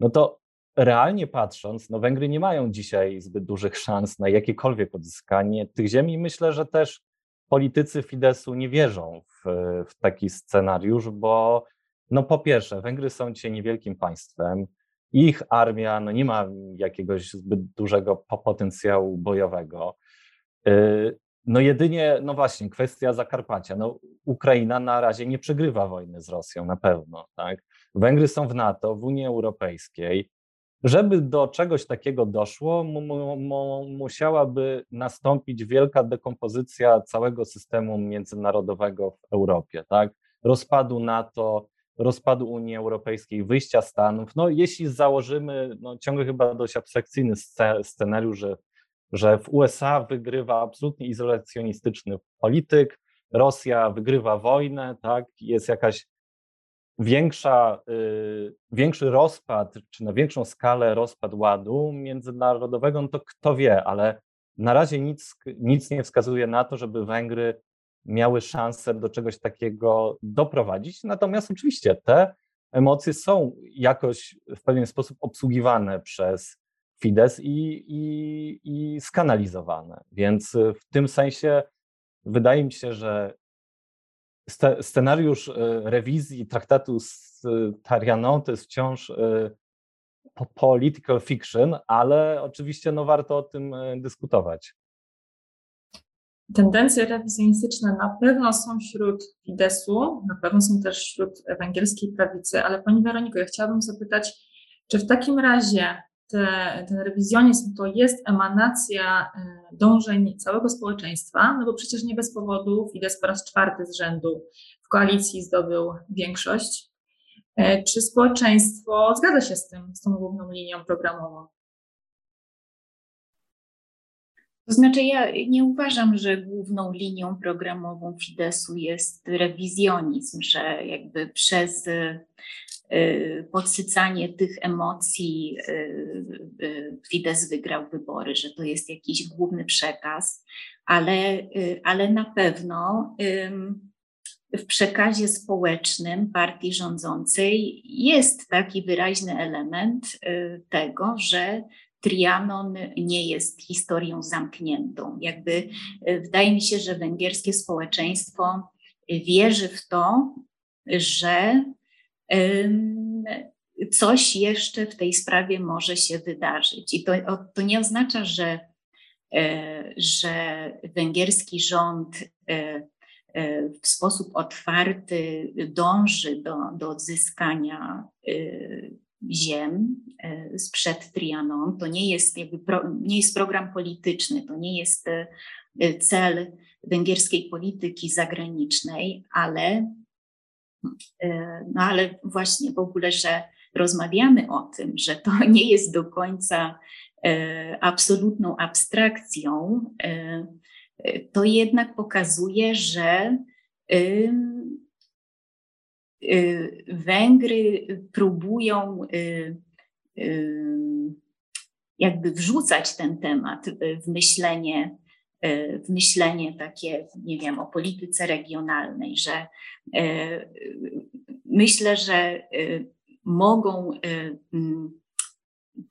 no to realnie patrząc, no Węgry nie mają dzisiaj zbyt dużych szans na jakiekolwiek odzyskanie tych ziemi. Myślę, że też politycy Fidesu nie wierzą w, w taki scenariusz, bo no po pierwsze, Węgry są dzisiaj niewielkim państwem, ich armia no nie ma jakiegoś zbyt dużego potencjału bojowego. Y, no jedynie, no właśnie, kwestia Zakarpacia. No, Ukraina na razie nie przegrywa wojny z Rosją, na pewno. Tak? Węgry są w NATO, w Unii Europejskiej. Żeby do czegoś takiego doszło, musiałaby nastąpić wielka dekompozycja całego systemu międzynarodowego w Europie, tak? Rozpadu NATO, rozpadu Unii Europejskiej, wyjścia Stanów. No, jeśli założymy, no, ciągle chyba dość abstrakcyjny scenariusz, że, że w USA wygrywa absolutnie izolacjonistyczny polityk, Rosja wygrywa wojnę, tak? Jest jakaś większa, y, większy rozpad, czy na większą skalę rozpad ładu międzynarodowego, no to kto wie, ale na razie nic, nic nie wskazuje na to, żeby Węgry miały szansę do czegoś takiego doprowadzić. Natomiast oczywiście te emocje są jakoś w pewien sposób obsługiwane przez Fidesz i, i, i skanalizowane. Więc w tym sensie wydaje mi się, że scenariusz e, rewizji traktatu z Tarianą to jest wciąż e, political fiction, ale oczywiście no, warto o tym e, dyskutować. Tendencje rewizjonistyczne na pewno są wśród Fideszu, na pewno są też wśród węgierskiej prawicy, ale Pani Weroniko, ja chciałabym zapytać, czy w takim razie te, ten rewizjonizm to jest emanacja e, dążeń całego społeczeństwa, no bo przecież nie bez powodu Fidesz po raz czwarty z rzędu w koalicji zdobył większość. E, czy społeczeństwo zgadza się z tym, z tą główną linią programową? To znaczy, ja nie uważam, że główną linią programową Fideszu jest rewizjonizm, że jakby przez podsycanie tych emocji y, y, Fidesz wygrał wybory, że to jest jakiś główny przekaz, ale, ale na pewno w przekazie społecznym partii rządzącej jest taki wyraźny element tego, że Trianon nie jest historią zamkniętą. Jakby wydaje mi się, że węgierskie społeczeństwo wierzy w to, że coś jeszcze w tej sprawie może się wydarzyć. I to, to nie oznacza, że, e, że węgierski rząd e, e, w sposób otwarty dąży do, do odzyskania ziem sprzed Trianon. To nie jest, jakby pro, nie jest program polityczny, to nie jest cel węgierskiej polityki zagranicznej, ale no ale właśnie w ogóle, że rozmawiamy o tym, że to nie jest do końca e, absolutną abstrakcją, e, to jednak pokazuje, że Węgry próbują jakby wrzucać ten temat w myślenie E, myślenie takie, nie wiem, o polityce regionalnej, że e, myślę, że e, mogą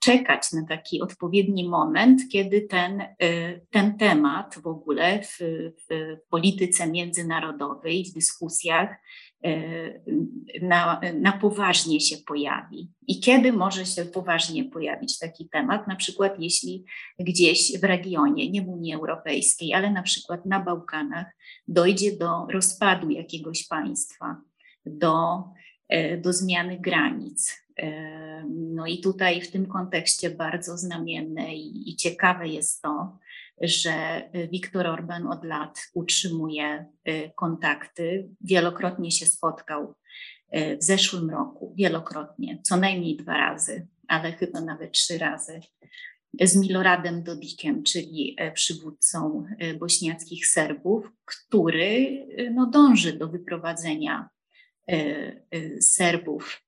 czekać na taki odpowiedni moment, kiedy ten, ten temat w ogóle w, w polityce międzynarodowej, w dyskusjach E, na, na poważnie się pojawi. I kiedy może się poważnie pojawić taki temat, na przykład jeśli gdzieś w regionie, nie w Unii Europejskiej, ale na przykład na Bałkanach dojdzie do rozpadu jakiegoś państwa, do, e, do zmiany granic. E, no i tutaj w tym kontekście bardzo znamienne i, i ciekawe jest to, że Viktor Orban od lat utrzymuje y, kontakty. Wielokrotnie się spotkał y, w zeszłym roku, wielokrotnie, co najmniej dwa razy, ale chyba nawet trzy razy, z Miloradem Dodikiem, czyli y, przywódcą bośniackich Serbów, który no, dąży do wyprowadzenia Serbów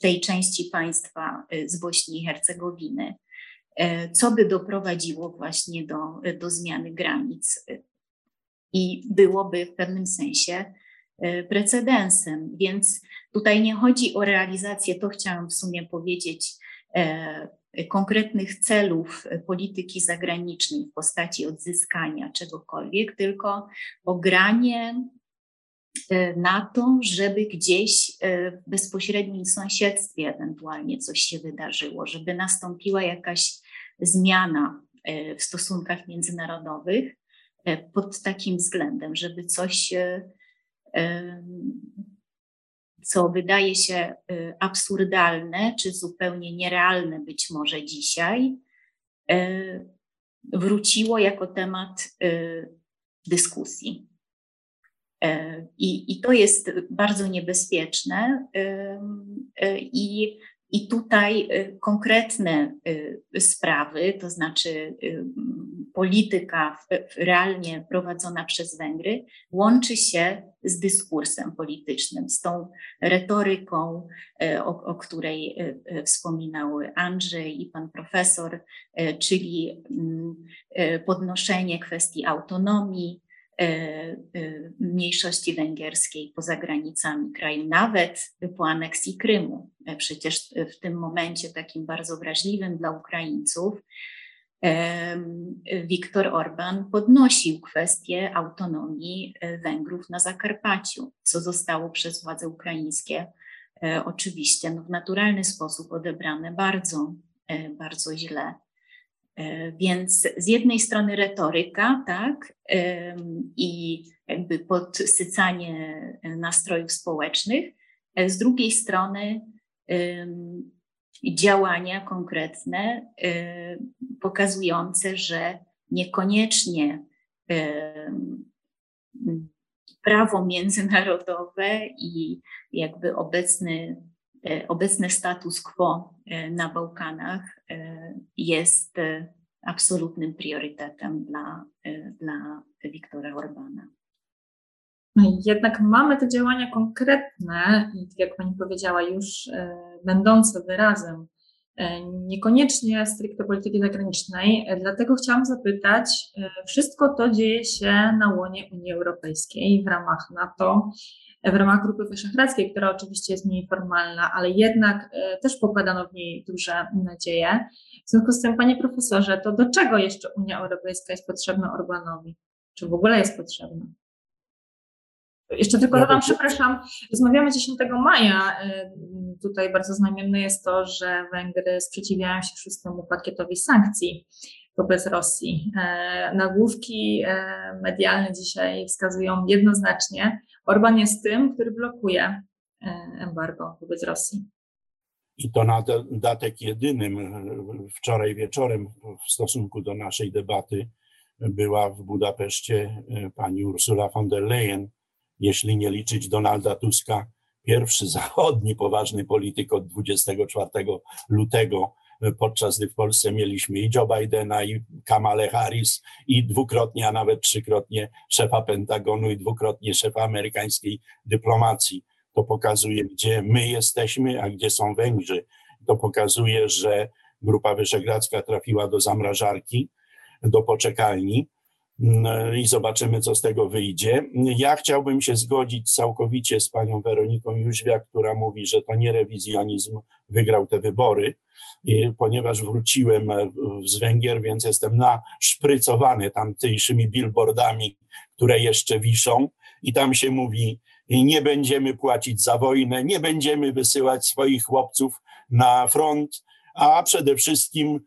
tej części państwa z Bośni i Hercegowiny co by doprowadziło właśnie do, do zmiany granic i byłoby w pewnym sensie e, precedensem. Więc tutaj nie chodzi o realizację, to chciałam w sumie powiedzieć, e, konkretnych celów polityki zagranicznej w postaci odzyskania czegokolwiek, tylko o granie na to, żeby gdzieś w bezpośrednim sąsiedztwie ewentualnie coś się wydarzyło, żeby nastąpiła jakaś zmiana w stosunkach międzynarodowych pod takim względem, żeby coś, co wydaje się absurdalne czy zupełnie nierealne być może dzisiaj, wróciło jako temat dyskusji. E, I, I to jest bardzo niebezpieczne. I, i tutaj konkretne sprawy, to znaczy polityka realnie prowadzona przez Węgry, łączy się z dyskursem politycznym, z tą retoryką, o, o której wspominał Andrzej i pan profesor, czyli podnoszenie kwestii autonomii, mniejszości węgierskiej poza granicami kraju, nawet po aneksji Krymu. E, przecież w tym momencie takim bardzo wrażliwym dla Ukraińców Viktor Orban podnosił kwestię autonomii Węgrów na Zakarpaciu, co zostało przez władze ukraińskie oczywiście no, w naturalny sposób odebrane bardzo, bardzo źle. E, więc z jednej strony retoryka, tak, i jakby podsycanie nastrojów społecznych, e, z drugiej strony działania konkretne, e, pokazujące, że niekoniecznie prawo międzynarodowe i jakby obecny E, obecny status quo e, na Bałkanach e, jest absolutnym priorytetem dla, dla Wiktora Orbana. No jednak mamy te działania konkretne, jak Pani powiedziała, już będące wyrazem niekoniecznie stricte polityki zagranicznej. Dlatego chciałam zapytać, wszystko to dzieje się na łonie Unii Europejskiej w ramach NATO w ramach Grupy Wyszehradzkiej, która oczywiście jest mniej formalna, ale jednak e, też pokładano w niej duże nadzieje. W związku z tym, panie profesorze, to do czego jeszcze Unia Europejska jest potrzebna Orbanowi? Czy w ogóle jest potrzebna? Jeszcze tylko dodam, przepraszam, rozmawiamy 10 maja. E, tutaj bardzo znamienne jest to, że Węgry sprzeciwiają się szóstemu pakietowi sankcji wobec Rosji. E, nagłówki medialne dzisiaj wskazują jednoznacznie, Orban jest tym, który blokuje e, embargo wobec Rosji. I to na dodatek jedynym wczoraj wieczorem w stosunku do naszej debaty była w Budapeszcie e, pani Ursula von der Leyen, jeśli nie liczyć Donalda Tuska, pierwszy zachodni poważny polityk od 24 lutego podczas gdy w Polsce mieliśmy i Joe Bidena, i Kamale Harris, i dwukrotnie, a nawet trzykrotnie szefa Pentagonu, i dwukrotnie szefa amerykańskiej dyplomacji. To pokazuje, gdzie my jesteśmy, a gdzie są Węgrzy. To pokazuje, że Grupa Wyszehradzka trafiła do zamrażarki, do poczekalni i zobaczymy, co z tego wyjdzie. Ja chciałbym się zgodzić całkowicie z panią Weroniką Jóźwiak, która mówi, że to nie rewizjonizm wygrał te wybory, ponieważ wróciłem z Węgier, więc jestem naszprycowany tamtejszymi billboardami, które jeszcze wiszą i tam się mówi, nie będziemy płacić za wojnę, nie będziemy wysyłać swoich chłopców na front, a przede wszystkim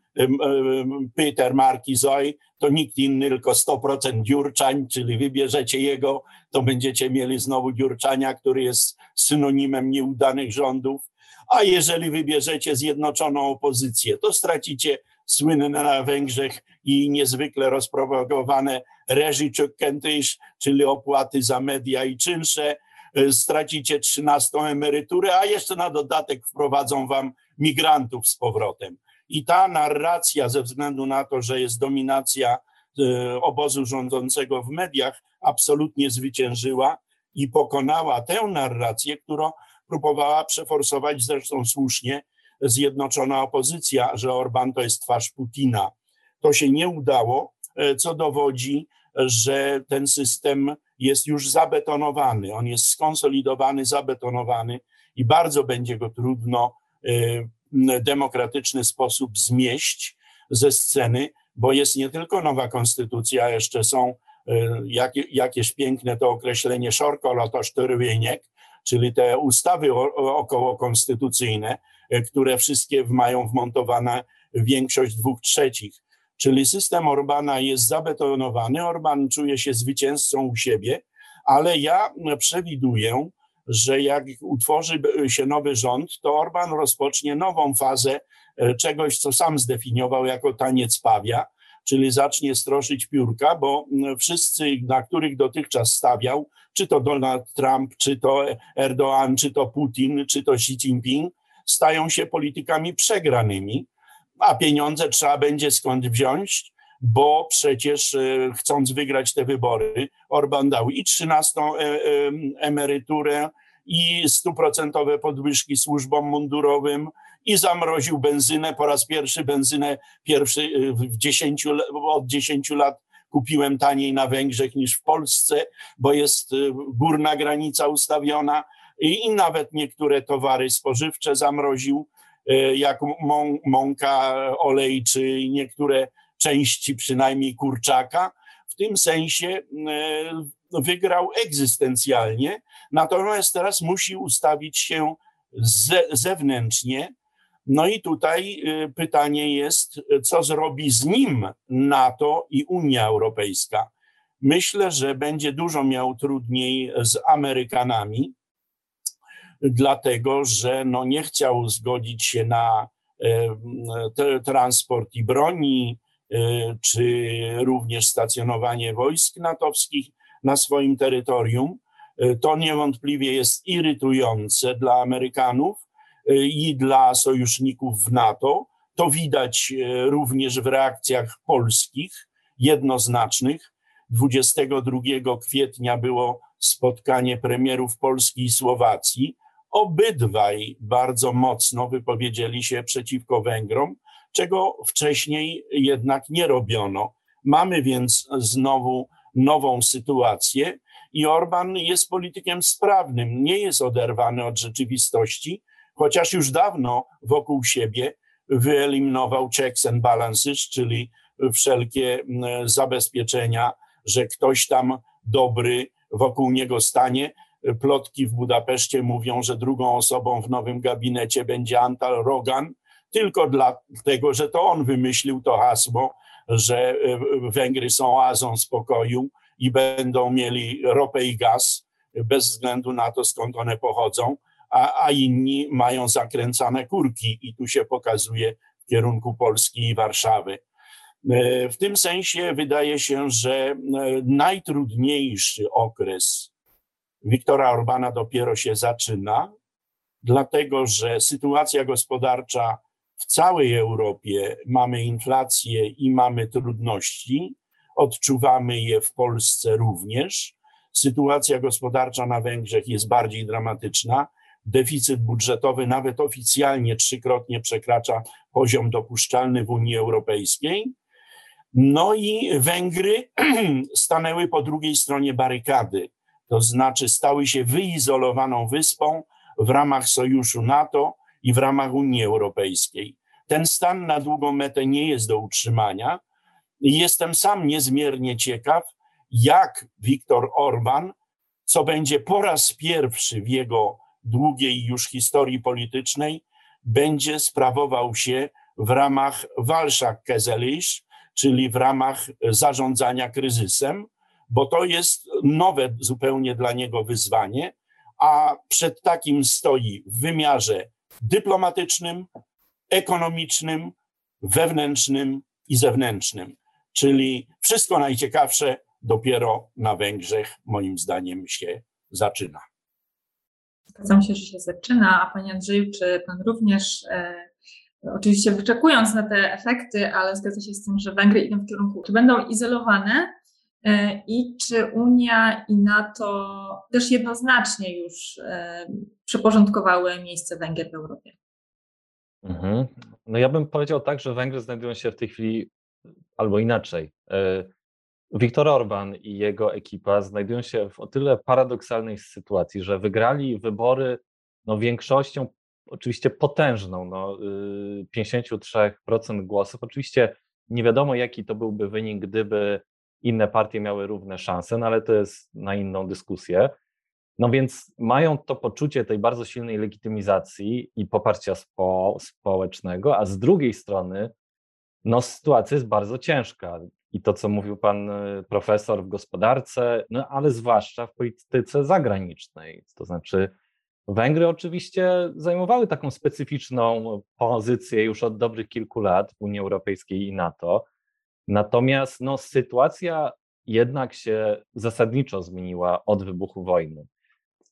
Peter Markizoy to nikt inny, tylko 100% Dziurczań, czyli wybierzecie jego, to będziecie mieli znowu Dziurczania, który jest synonimem nieudanych rządów, a jeżeli wybierzecie zjednoczoną opozycję, to stracicie słynne na Węgrzech i niezwykle rozpropagowane reżyczek kentysz, czyli opłaty za media i czynsze, stracicie 13 emeryturę, a jeszcze na dodatek wprowadzą wam migrantów z powrotem. I ta narracja, ze względu na to, że jest dominacja e, obozu rządzącego w mediach, absolutnie zwyciężyła i pokonała tę narrację, którą próbowała przeforsować zresztą słusznie zjednoczona opozycja, że Orban to jest twarz Putina. To się nie udało, e, co dowodzi, że ten system jest już zabetonowany, on jest skonsolidowany, zabetonowany i bardzo będzie go trudno demokratyczny sposób zmieść ze sceny, bo jest nie tylko nowa konstytucja, jeszcze są y, jakie, jakieś piękne to określenie szorkolotosztorywieniek, czyli te ustawy okołokonstytucyjne, y, które wszystkie mają wmontowane większość dwóch trzecich. Czyli system Orbana jest zabetonowany, Orban czuje się zwycięzcą u siebie, ale ja przewiduję, że jak utworzy się nowy rząd, to Orban rozpocznie nową fazę e, czegoś, co sam zdefiniował jako taniec pawia, czyli zacznie stroszyć piórka, bo wszyscy, na których dotychczas stawiał, czy to Donald Trump, czy to Erdoğan, czy to Putin, czy to Xi Jinping, stają się politykami przegranymi, a pieniądze trzeba będzie skąd wziąć, bo przecież e, chcąc wygrać te wybory, Orban dał i 13 e, e, emeryturę, i stuprocentowe podwyżki służbom mundurowym, i zamroził benzynę. Po raz pierwszy benzynę pierwszy w 10, od 10 lat kupiłem taniej na Węgrzech niż w Polsce, bo jest górna granica ustawiona i, i nawet niektóre towary spożywcze zamroził, jak mąka, olej czy niektóre części przynajmniej kurczaka. W tym sensie e, wygrał egzystencjalnie, natomiast teraz musi ustawić się zewnętrznie. No i tutaj e, pytanie jest, co zrobi z nim NATO i Unia Europejska. Myślę, że będzie dużo miał trudniej z Amerykanami, dlatego że no nie chciał zgodzić się na e, transport i broni, czy również stacjonowanie wojsk natowskich na swoim terytorium. E, to niewątpliwie jest irytujące dla Amerykanów e, i dla sojuszników w NATO. To widać również w reakcjach polskich, jednoznacznych. 22 kwietnia było spotkanie premierów Polski i Słowacji. Obydwaj bardzo mocno wypowiedzieli się przeciwko Węgrom czego wcześniej jednak nie robiono. Mamy więc znowu nową sytuację i Orban jest politykiem sprawnym, nie jest oderwany od rzeczywistości, chociaż już dawno wokół siebie wyeliminował checks and balances, czyli wszelkie zabezpieczenia, że ktoś tam dobry wokół niego stanie. Plotki w Budapeszcie mówią, że drugą osobą w nowym gabinecie będzie Antal Rogan, tylko dlatego, że to on wymyślił to hasło, że e, Węgry są oazą spokoju i będą mieli ropę i gaz bez względu na to, skąd one pochodzą, a, a inni mają zakręcane kurki i tu się pokazuje w kierunku Polski i Warszawy. E, w tym sensie wydaje się, że e, najtrudniejszy okres Wiktora Orbana dopiero się zaczyna, dlatego że sytuacja gospodarcza w całej Europie mamy inflację i mamy trudności. Odczuwamy je w Polsce również. Sytuacja gospodarcza na Węgrzech jest bardziej dramatyczna. Deficyt budżetowy nawet oficjalnie trzykrotnie przekracza poziom dopuszczalny w Unii Europejskiej. No i Węgry stanęły po drugiej stronie barykady, to znaczy stały się wyizolowaną wyspą w ramach sojuszu NATO, i w ramach Unii Europejskiej. Ten stan na długą metę nie jest do utrzymania. Jestem sam niezmiernie ciekaw, jak Viktor Orban, co będzie po raz pierwszy w jego długiej już historii politycznej, będzie sprawował się w ramach Walszak-Kezelisz, czyli w ramach zarządzania kryzysem, bo to jest nowe zupełnie dla niego wyzwanie, a przed takim stoi w wymiarze dyplomatycznym, ekonomicznym, wewnętrznym i zewnętrznym. Czyli wszystko najciekawsze dopiero na Węgrzech, moim zdaniem, się zaczyna. Zgadzam się, że się zaczyna. A Panie Andrzeju, czy Pan również, e, oczywiście wyczekując na te efekty, ale zgadza się z tym, że Węgry idą w kierunku, czy będą izolowane i czy Unia i NATO też jednoznacznie już e, przyporządkowały miejsce Węgier w Europie. Mhm. No ja bym powiedział tak, że Węgry znajdują się w tej chwili, albo inaczej. E, Viktor Orban i jego ekipa znajdują się w o tyle paradoksalnej sytuacji, że wygrali wybory no, większością oczywiście potężną, no, 53% y, głosów. Oczywiście nie wiadomo, jaki to byłby wynik, gdyby inne partie miały równe szanse, no ale to jest na inną dyskusję. No więc mają to poczucie tej bardzo silnej legitymizacji i poparcia spo, społecznego, a z drugiej strony no sytuacja jest bardzo ciężka. I to, co mówił pan y, profesor w gospodarce, no ale zwłaszcza w polityce zagranicznej. To znaczy, Węgry oczywiście zajmowały taką specyficzną pozycję już od dobrych kilku lat w Unii Europejskiej i NATO. Natomiast no, sytuacja jednak się zasadniczo zmieniła od wybuchu wojny.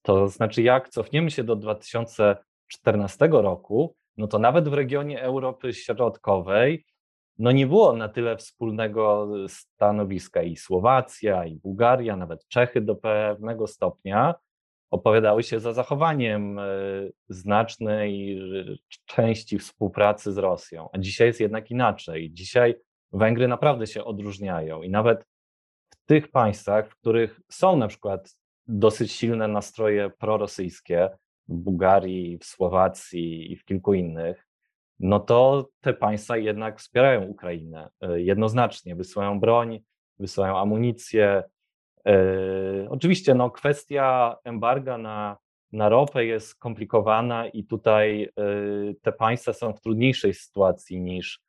To znaczy, jak cofniemy się do 2014 roku, no to nawet w regionie Europy Środkowej no nie było na tyle wspólnego stanowiska i Słowacja, i Bułgaria, nawet Czechy do pewnego stopnia opowiadały się za zachowaniem e, znacznej części współpracy z Rosją. A dzisiaj jest jednak inaczej. Dzisiaj Węgry naprawdę się odróżniają i nawet w tych państwach, w których są na przykład dosyć silne nastroje prorosyjskie, w Bułgarii, w Słowacji i w kilku innych, no to te państwa jednak wspierają Ukrainę e, jednoznacznie, wysyłają broń, wysyłają amunicję. E, oczywiście no, kwestia embarga na, na ropę jest skomplikowana i tutaj e, te państwa są w trudniejszej sytuacji niż,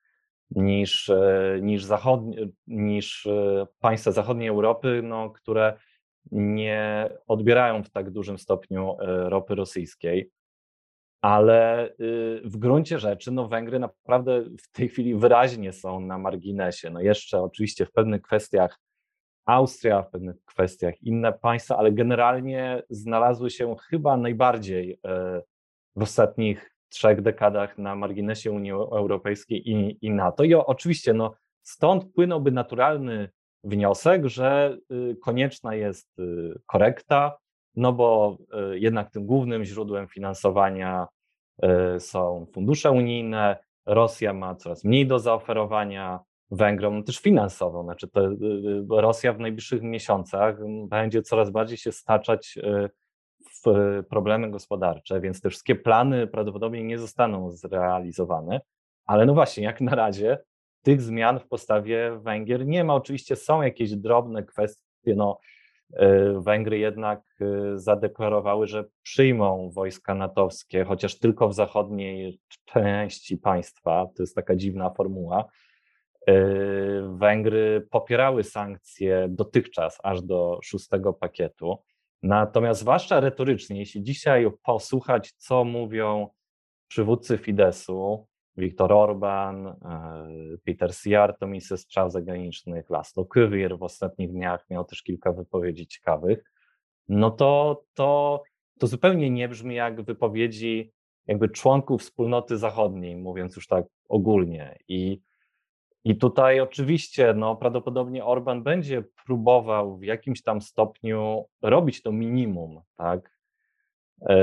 niż, niż, zachodnie, niż państwa zachodniej Europy, no, które nie odbierają w tak dużym stopniu ropy rosyjskiej ale y, w gruncie rzeczy no Węgry naprawdę w tej chwili wyraźnie są na marginesie. No jeszcze oczywiście w pewnych kwestiach Austria, w pewnych kwestiach inne państwa, ale generalnie znalazły się chyba najbardziej e, w ostatnich trzech dekadach na marginesie Unii Europejskiej i, i NATO. I oczywiście no, stąd płynąłby naturalny wniosek, że y, konieczna jest y, korekta, no bo jednak tym głównym źródłem finansowania Y, są fundusze unijne, Rosja ma coraz mniej do zaoferowania Węgrom, no też finansowo. Znaczy to y, y, Rosja w najbliższych miesiącach będzie coraz bardziej się staczać problemy gospodarcze, więc te wszystkie plany prawdopodobnie nie zostaną zrealizowane. Ale no właśnie, jak na razie tych zmian w postawie Węgier nie ma. Oczywiście są jakieś drobne kwestie, no E, Węgry jednak e, zadeklarowały, że przyjmą wojska natowskie, chociaż tylko w zachodniej części państwa. To jest taka dziwna formuła. E, Węgry popierały sankcje dotychczas, aż do szóstego pakietu. Natomiast, zwłaszcza retorycznie, jeśli dzisiaj posłuchać, co mówią przywódcy Fidesu, Viktor Orban, e, Peter Siar, to minister spraw zagranicznych, Laszlo Kywier w ostatnich dniach miał też kilka wypowiedzi ciekawych, no to, to, to zupełnie nie brzmi jak wypowiedzi jakby członków wspólnoty zachodniej, mówiąc już tak ogólnie. I, i tutaj oczywiście no, prawdopodobnie Orban będzie próbował w jakimś tam stopniu robić to minimum, tak? E,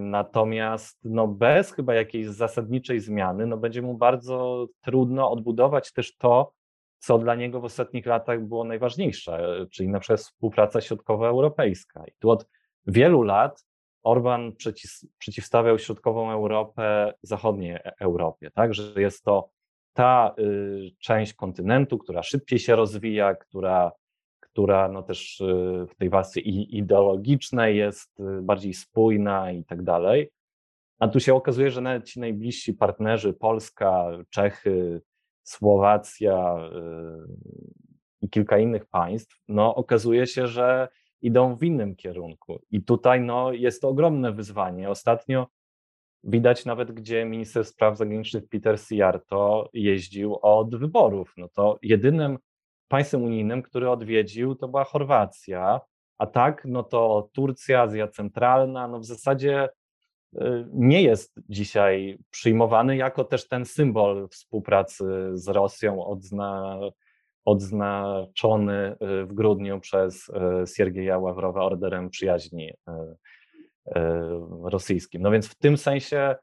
natomiast no bez chyba jakiejś zasadniczej zmiany, no będzie mu bardzo trudno odbudować też to, co dla niego w ostatnich latach było najważniejsze, czyli na przykład współpraca środkowoeuropejska. I tu od wielu lat Orban przeciw, przeciwstawiał środkową Europę zachodniej e, Europie, tak, że jest to ta y, część kontynentu, która szybciej się rozwija, która która no też y, w tej warstwie ideologicznej jest y, bardziej spójna i tak dalej. A tu się okazuje, że nawet ci najbliżsi partnerzy, Polska, Czechy, Słowacja i kilka innych państw, no okazuje się, że idą w innym kierunku. I tutaj no, jest to ogromne wyzwanie. Ostatnio widać nawet, gdzie minister spraw zagranicznych Peter Sijarto jeździł od wyborów. No to jedynym państwem unijnym, który odwiedził, to była Chorwacja, a tak, no to Turcja, Azja Centralna, no w zasadzie y, nie jest dzisiaj przyjmowany jako też ten symbol współpracy z Rosją odzna, odznaczony y, w grudniu przez y, Siergieja Ławrowa orderem przyjaźni rosyjskim. No więc w tym sensie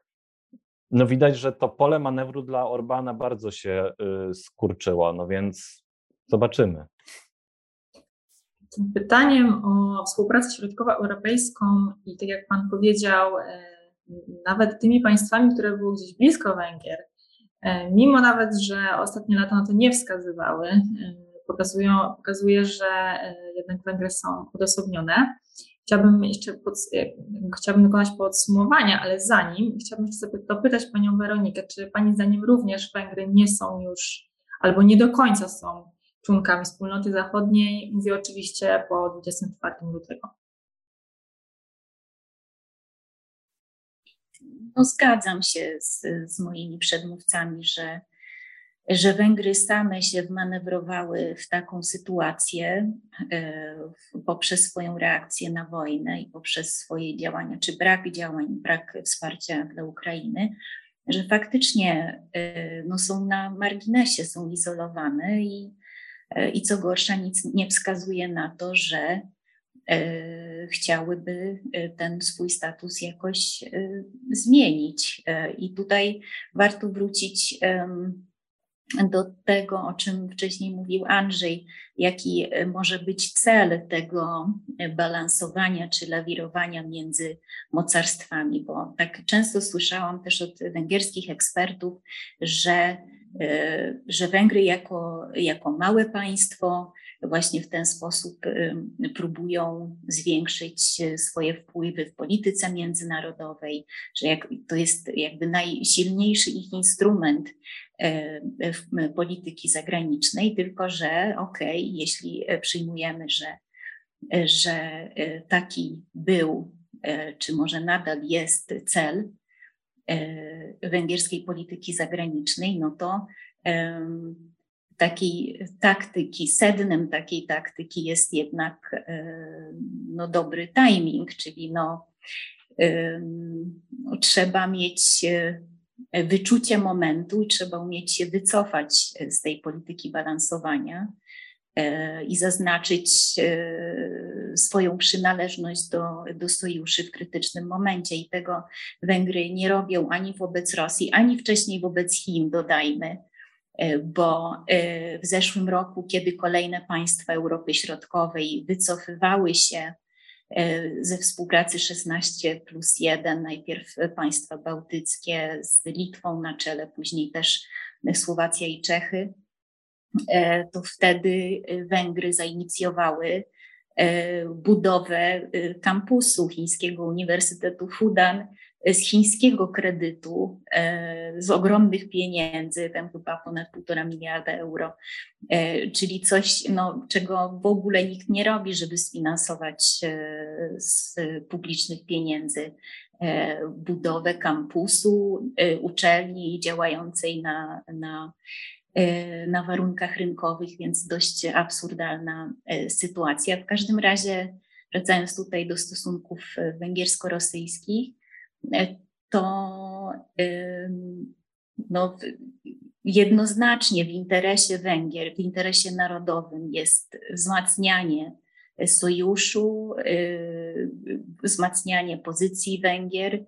no widać, że to pole manewru dla Orbana bardzo się skurczyło. No więc Zobaczymy. Pytaniem o współpracę środkowoeuropejską i tak jak Pan powiedział, e, nawet tymi państwami, które były gdzieś blisko Węgier, e, mimo nawet, że ostatnie lata na to nie wskazywały, e, pokazują, pokazuje, że jednak Węgry są odosobnione. Chciałabym jeszcze pod, chciałabym dokonać podsumowania, ale zanim chciałabym sobie dopytać Panią Weronikę, czy Pani zdaniem również Węgry nie są już albo nie do końca są członkami wspólnoty zachodniej? Mówię oczywiście po 24 lutego. No, zgadzam się z, z moimi przedmówcami, że że Węgry same się wmanewrowały w taką sytuację e, poprzez swoją reakcję na wojnę i poprzez swoje działania, czy brak działań, brak wsparcia dla Ukrainy, że faktycznie e, no, są na marginesie, są izolowane i, e, i co gorsza, nic nie wskazuje na to, że chciałyby ten swój status jakoś zmienić. I tutaj warto wrócić do tego, o czym wcześniej mówił Andrzej, jaki e, może być cel tego e, balansowania czy lawirowania między mocarstwami, bo tak często słyszałam też od węgierskich ekspertów, że, e, że Węgry jako, jako małe państwo właśnie w ten sposób próbują zwiększyć swoje wpływy w polityce międzynarodowej, że jak, to jest jakby najsilniejszy ich instrument polityki zagranicznej, tylko że okej, okay, jeśli przyjmujemy, że, że e, taki był, e, czy może nadal jest cel węgierskiej polityki zagranicznej, no to takiej taktyki, sednem takiej taktyki jest jednak e, no, dobry timing, czyli no, trzeba mieć e, wyczucie momentu i trzeba umieć się wycofać z tej polityki balansowania e, i zaznaczyć swoją przynależność do, do sojuszy w krytycznym momencie. I tego Węgry nie robią ani wobec Rosji, ani wcześniej wobec Chin, dodajmy. E, bo e, w zeszłym roku, kiedy kolejne państwa Europy Środkowej wycofywały się e, ze współpracy 16 plus 1, najpierw państwa bałtyckie z Litwą na czele, później też Słowacja i Czechy, to wtedy Węgry zainicjowały budowę kampusu Chińskiego Uniwersytetu Fudan z chińskiego kredytu, e, z ogromnych pieniędzy, tam chyba ponad półtora miliarda euro, e, czyli coś, no, czego w ogóle nikt nie robi, żeby sfinansować e, z publicznych pieniędzy budowę kampusu, uczelni działającej na, na, na warunkach rynkowych, więc dość absurdalna sytuacja. W każdym razie, wracając tutaj do stosunków węgiersko-rosyjskich, to no, jednoznacznie w interesie Węgier, w interesie narodowym jest wzmacnianie sojuszu, y, wzmacnianie pozycji Węgier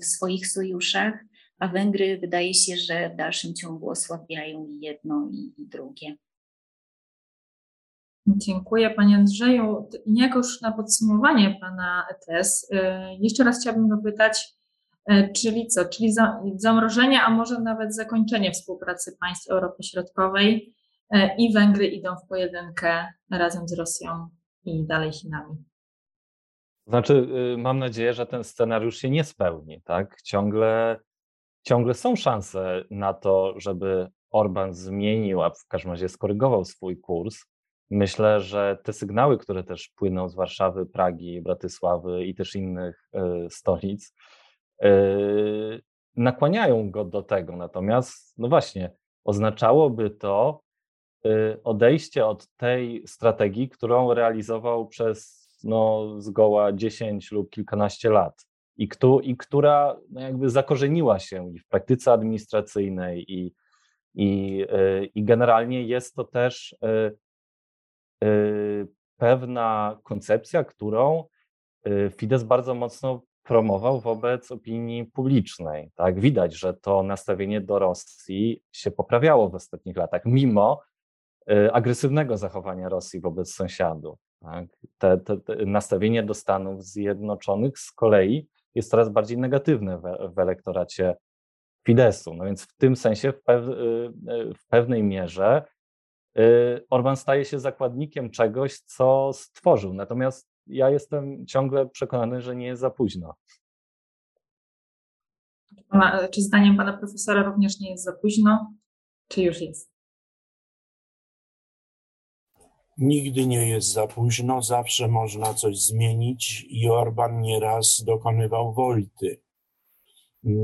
w swoich sojuszach, a Węgry wydaje się, że w dalszym ciągu osłabiają jedno i drugie. Dziękuję Panie Andrzeju. Jakoś na podsumowanie Pana ETS, y, jeszcze raz chciałabym dopytać, y, czyli co, czyli zamrożenie, a może nawet zakończenie współpracy państw Europy Środkowej y, i Węgry idą w pojedynkę razem z Rosją i dalej Chinami. Znaczy, mam nadzieję, że ten scenariusz się nie spełni, tak? Ciągle, ciągle są szanse na to, żeby Orban zmienił, a w każdym razie skorygował swój kurs Myślę, że te sygnały, które też płyną z Warszawy, Pragi, Bratysławy i też innych e, stolic, e, nakłaniają go do tego. Natomiast, no właśnie, oznaczałoby to e, odejście od tej strategii, którą realizował przez no, zgoła 10 lub kilkanaście lat i, kto, i która no, jakby zakorzeniła się i w praktyce administracyjnej, i, i, i generalnie jest to też pewna koncepcja, którą y, Fidesz bardzo mocno promował wobec opinii publicznej. Tak? Widać, że to nastawienie do Rosji się poprawiało w ostatnich latach, mimo y, agresywnego zachowania Rosji wobec sąsiadów. Tak? Te, te, te nastawienie do Stanów Zjednoczonych z kolei jest coraz bardziej negatywne w, w elektoracie Fideszu. No więc w tym sensie w, pew, w pewnej mierze Y, Orban staje się zakładnikiem czegoś, co stworzył. Natomiast ja jestem ciągle przekonany, że nie jest za późno. Czy zdaniem pana profesora również nie jest za późno, czy już jest? Nigdy nie jest za późno, zawsze można coś zmienić i Orban nieraz dokonywał wolty.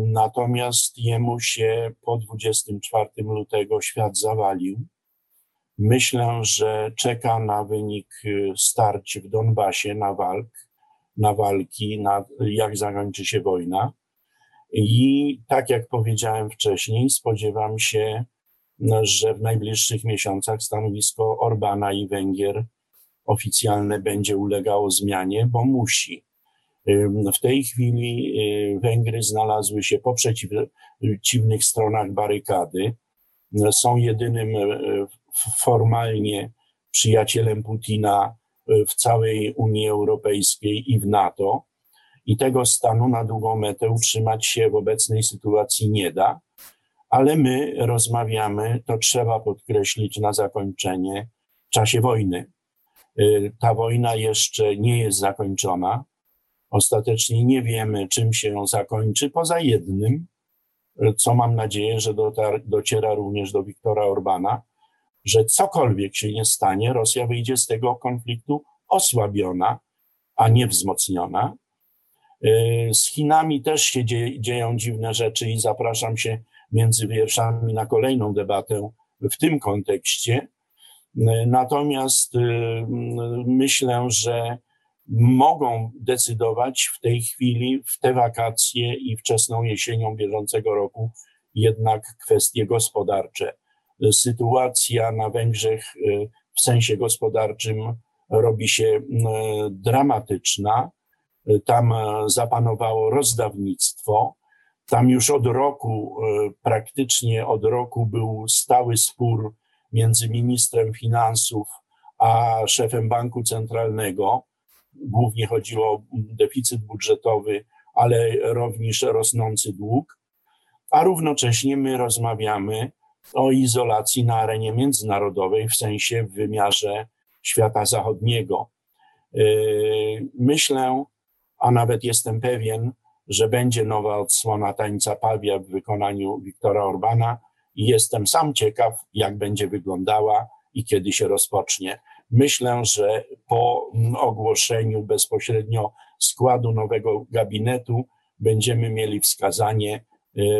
Natomiast jemu się po 24 lutego świat zawalił. Myślę, że czeka na wynik y, starć w Donbasie, na walk, na walki, na jak zakończy się wojna. I tak jak powiedziałem wcześniej, spodziewam się, że w najbliższych miesiącach stanowisko Orbana i Węgier oficjalne będzie ulegało zmianie, bo musi. W tej chwili y, Węgry znalazły się po przeciwnych stronach barykady. Są jedynym y, formalnie przyjacielem Putina y, w całej Unii Europejskiej i w NATO. I tego stanu na długą metę utrzymać się w obecnej sytuacji nie da, ale my rozmawiamy, to trzeba podkreślić na zakończenie, w czasie wojny. Ta wojna jeszcze nie jest zakończona. Ostatecznie nie wiemy, czym się zakończy, poza jednym, co mam nadzieję, że dociera również do Wiktora Orbana, że cokolwiek się nie stanie, Rosja wyjdzie z tego konfliktu osłabiona, a nie wzmocniona. Z Chinami też się dzieją dziwne rzeczy i zapraszam się między wierszami na kolejną debatę w tym kontekście. Natomiast y, myślę, że mogą decydować w tej chwili, w te wakacje i wczesną jesienią bieżącego roku jednak kwestie gospodarcze. Sytuacja na Węgrzech y, w sensie gospodarczym robi się y, dramatyczna. Tam y, zapanowało rozdawnictwo. Tam już od roku, praktycznie od roku był stały spór między ministrem finansów a szefem banku centralnego Głównie chodziło o deficyt budżetowy, ale również rosnący dług, a równocześnie my rozmawiamy o izolacji na arenie międzynarodowej, w sensie w wymiarze świata zachodniego. Yy, myślę, a nawet jestem pewien, że będzie nowa odsłona tańca Pawia w wykonaniu Wiktora Orbana i jestem sam ciekaw, jak będzie wyglądała i kiedy się rozpocznie. Myślę, że po ogłoszeniu bezpośrednio składu nowego gabinetu będziemy mieli wskazanie,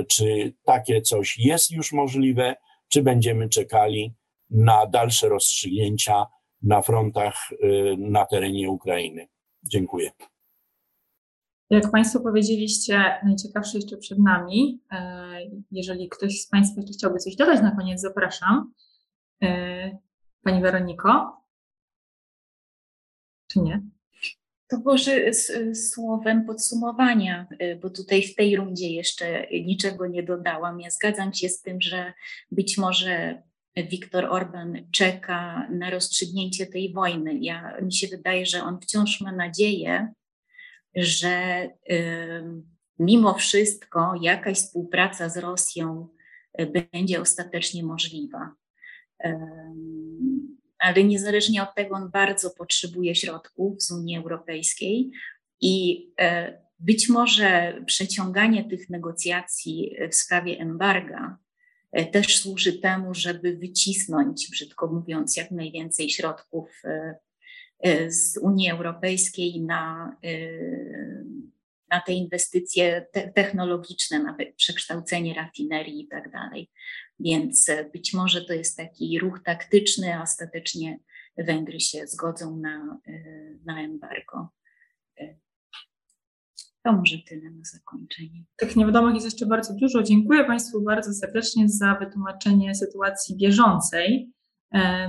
czy takie coś jest już możliwe, czy będziemy czekali na dalsze rozstrzygnięcia na frontach e, na terenie Ukrainy. Dziękuję. Jak Państwo powiedzieliście, najciekawsze jeszcze przed nami. E, jeżeli ktoś z Państwa jeszcze chciałby coś dodać na koniec, zapraszam. Pani Weroniko czy nie? To może słowem podsumowania, y, bo tutaj w tej rundzie jeszcze niczego nie dodałam. Ja zgadzam się z tym, że być może Viktor Orban czeka na rozstrzygnięcie tej wojny. Ja, mi się wydaje, że on wciąż ma nadzieję, że y, mimo wszystko jakaś współpraca z Rosją y, będzie ostatecznie możliwa. Y, ale niezależnie od tego on bardzo potrzebuje środków z Unii Europejskiej i e, być może przeciąganie tych negocjacji w sprawie embarga e, też służy temu, żeby wycisnąć, brzydko mówiąc, jak najwięcej środków e, z Unii Europejskiej na, na te inwestycje technologiczne, na przekształcenie rafinerii i tak dalej. Więc e, być może to jest taki ruch taktyczny, a ostatecznie Węgry się zgodzą na, e, na embargo. E, to może tyle na zakończenie. Tych niewiadomych jest jeszcze bardzo dużo. Dziękuję Państwu bardzo serdecznie za wytłumaczenie sytuacji bieżącej.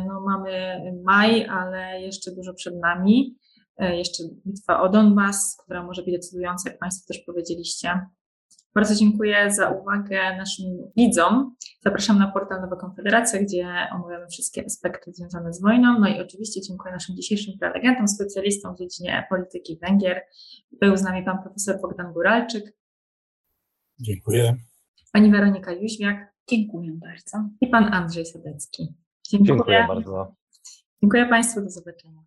No, mamy maj, ale jeszcze dużo przed nami. Jeszcze bitwa o Donbas, która może być decydująca, jak Państwo też powiedzieliście. Bardzo dziękuję za uwagę naszym widzom. Zapraszam na portal Nowa Konfederacja, gdzie omawiamy wszystkie aspekty związane z wojną. No i oczywiście dziękuję naszym dzisiejszym prelegentom, specjalistom w dziedzinie polityki Węgier. Był z nami pan profesor Bogdan Góralczyk. Dziękuję. Pani Weronika Jóźwiak. Dziękuję bardzo. I pan Andrzej Sadecki. Dziękuję, dziękuję bardzo. Dziękuję Państwu, do zobaczenia.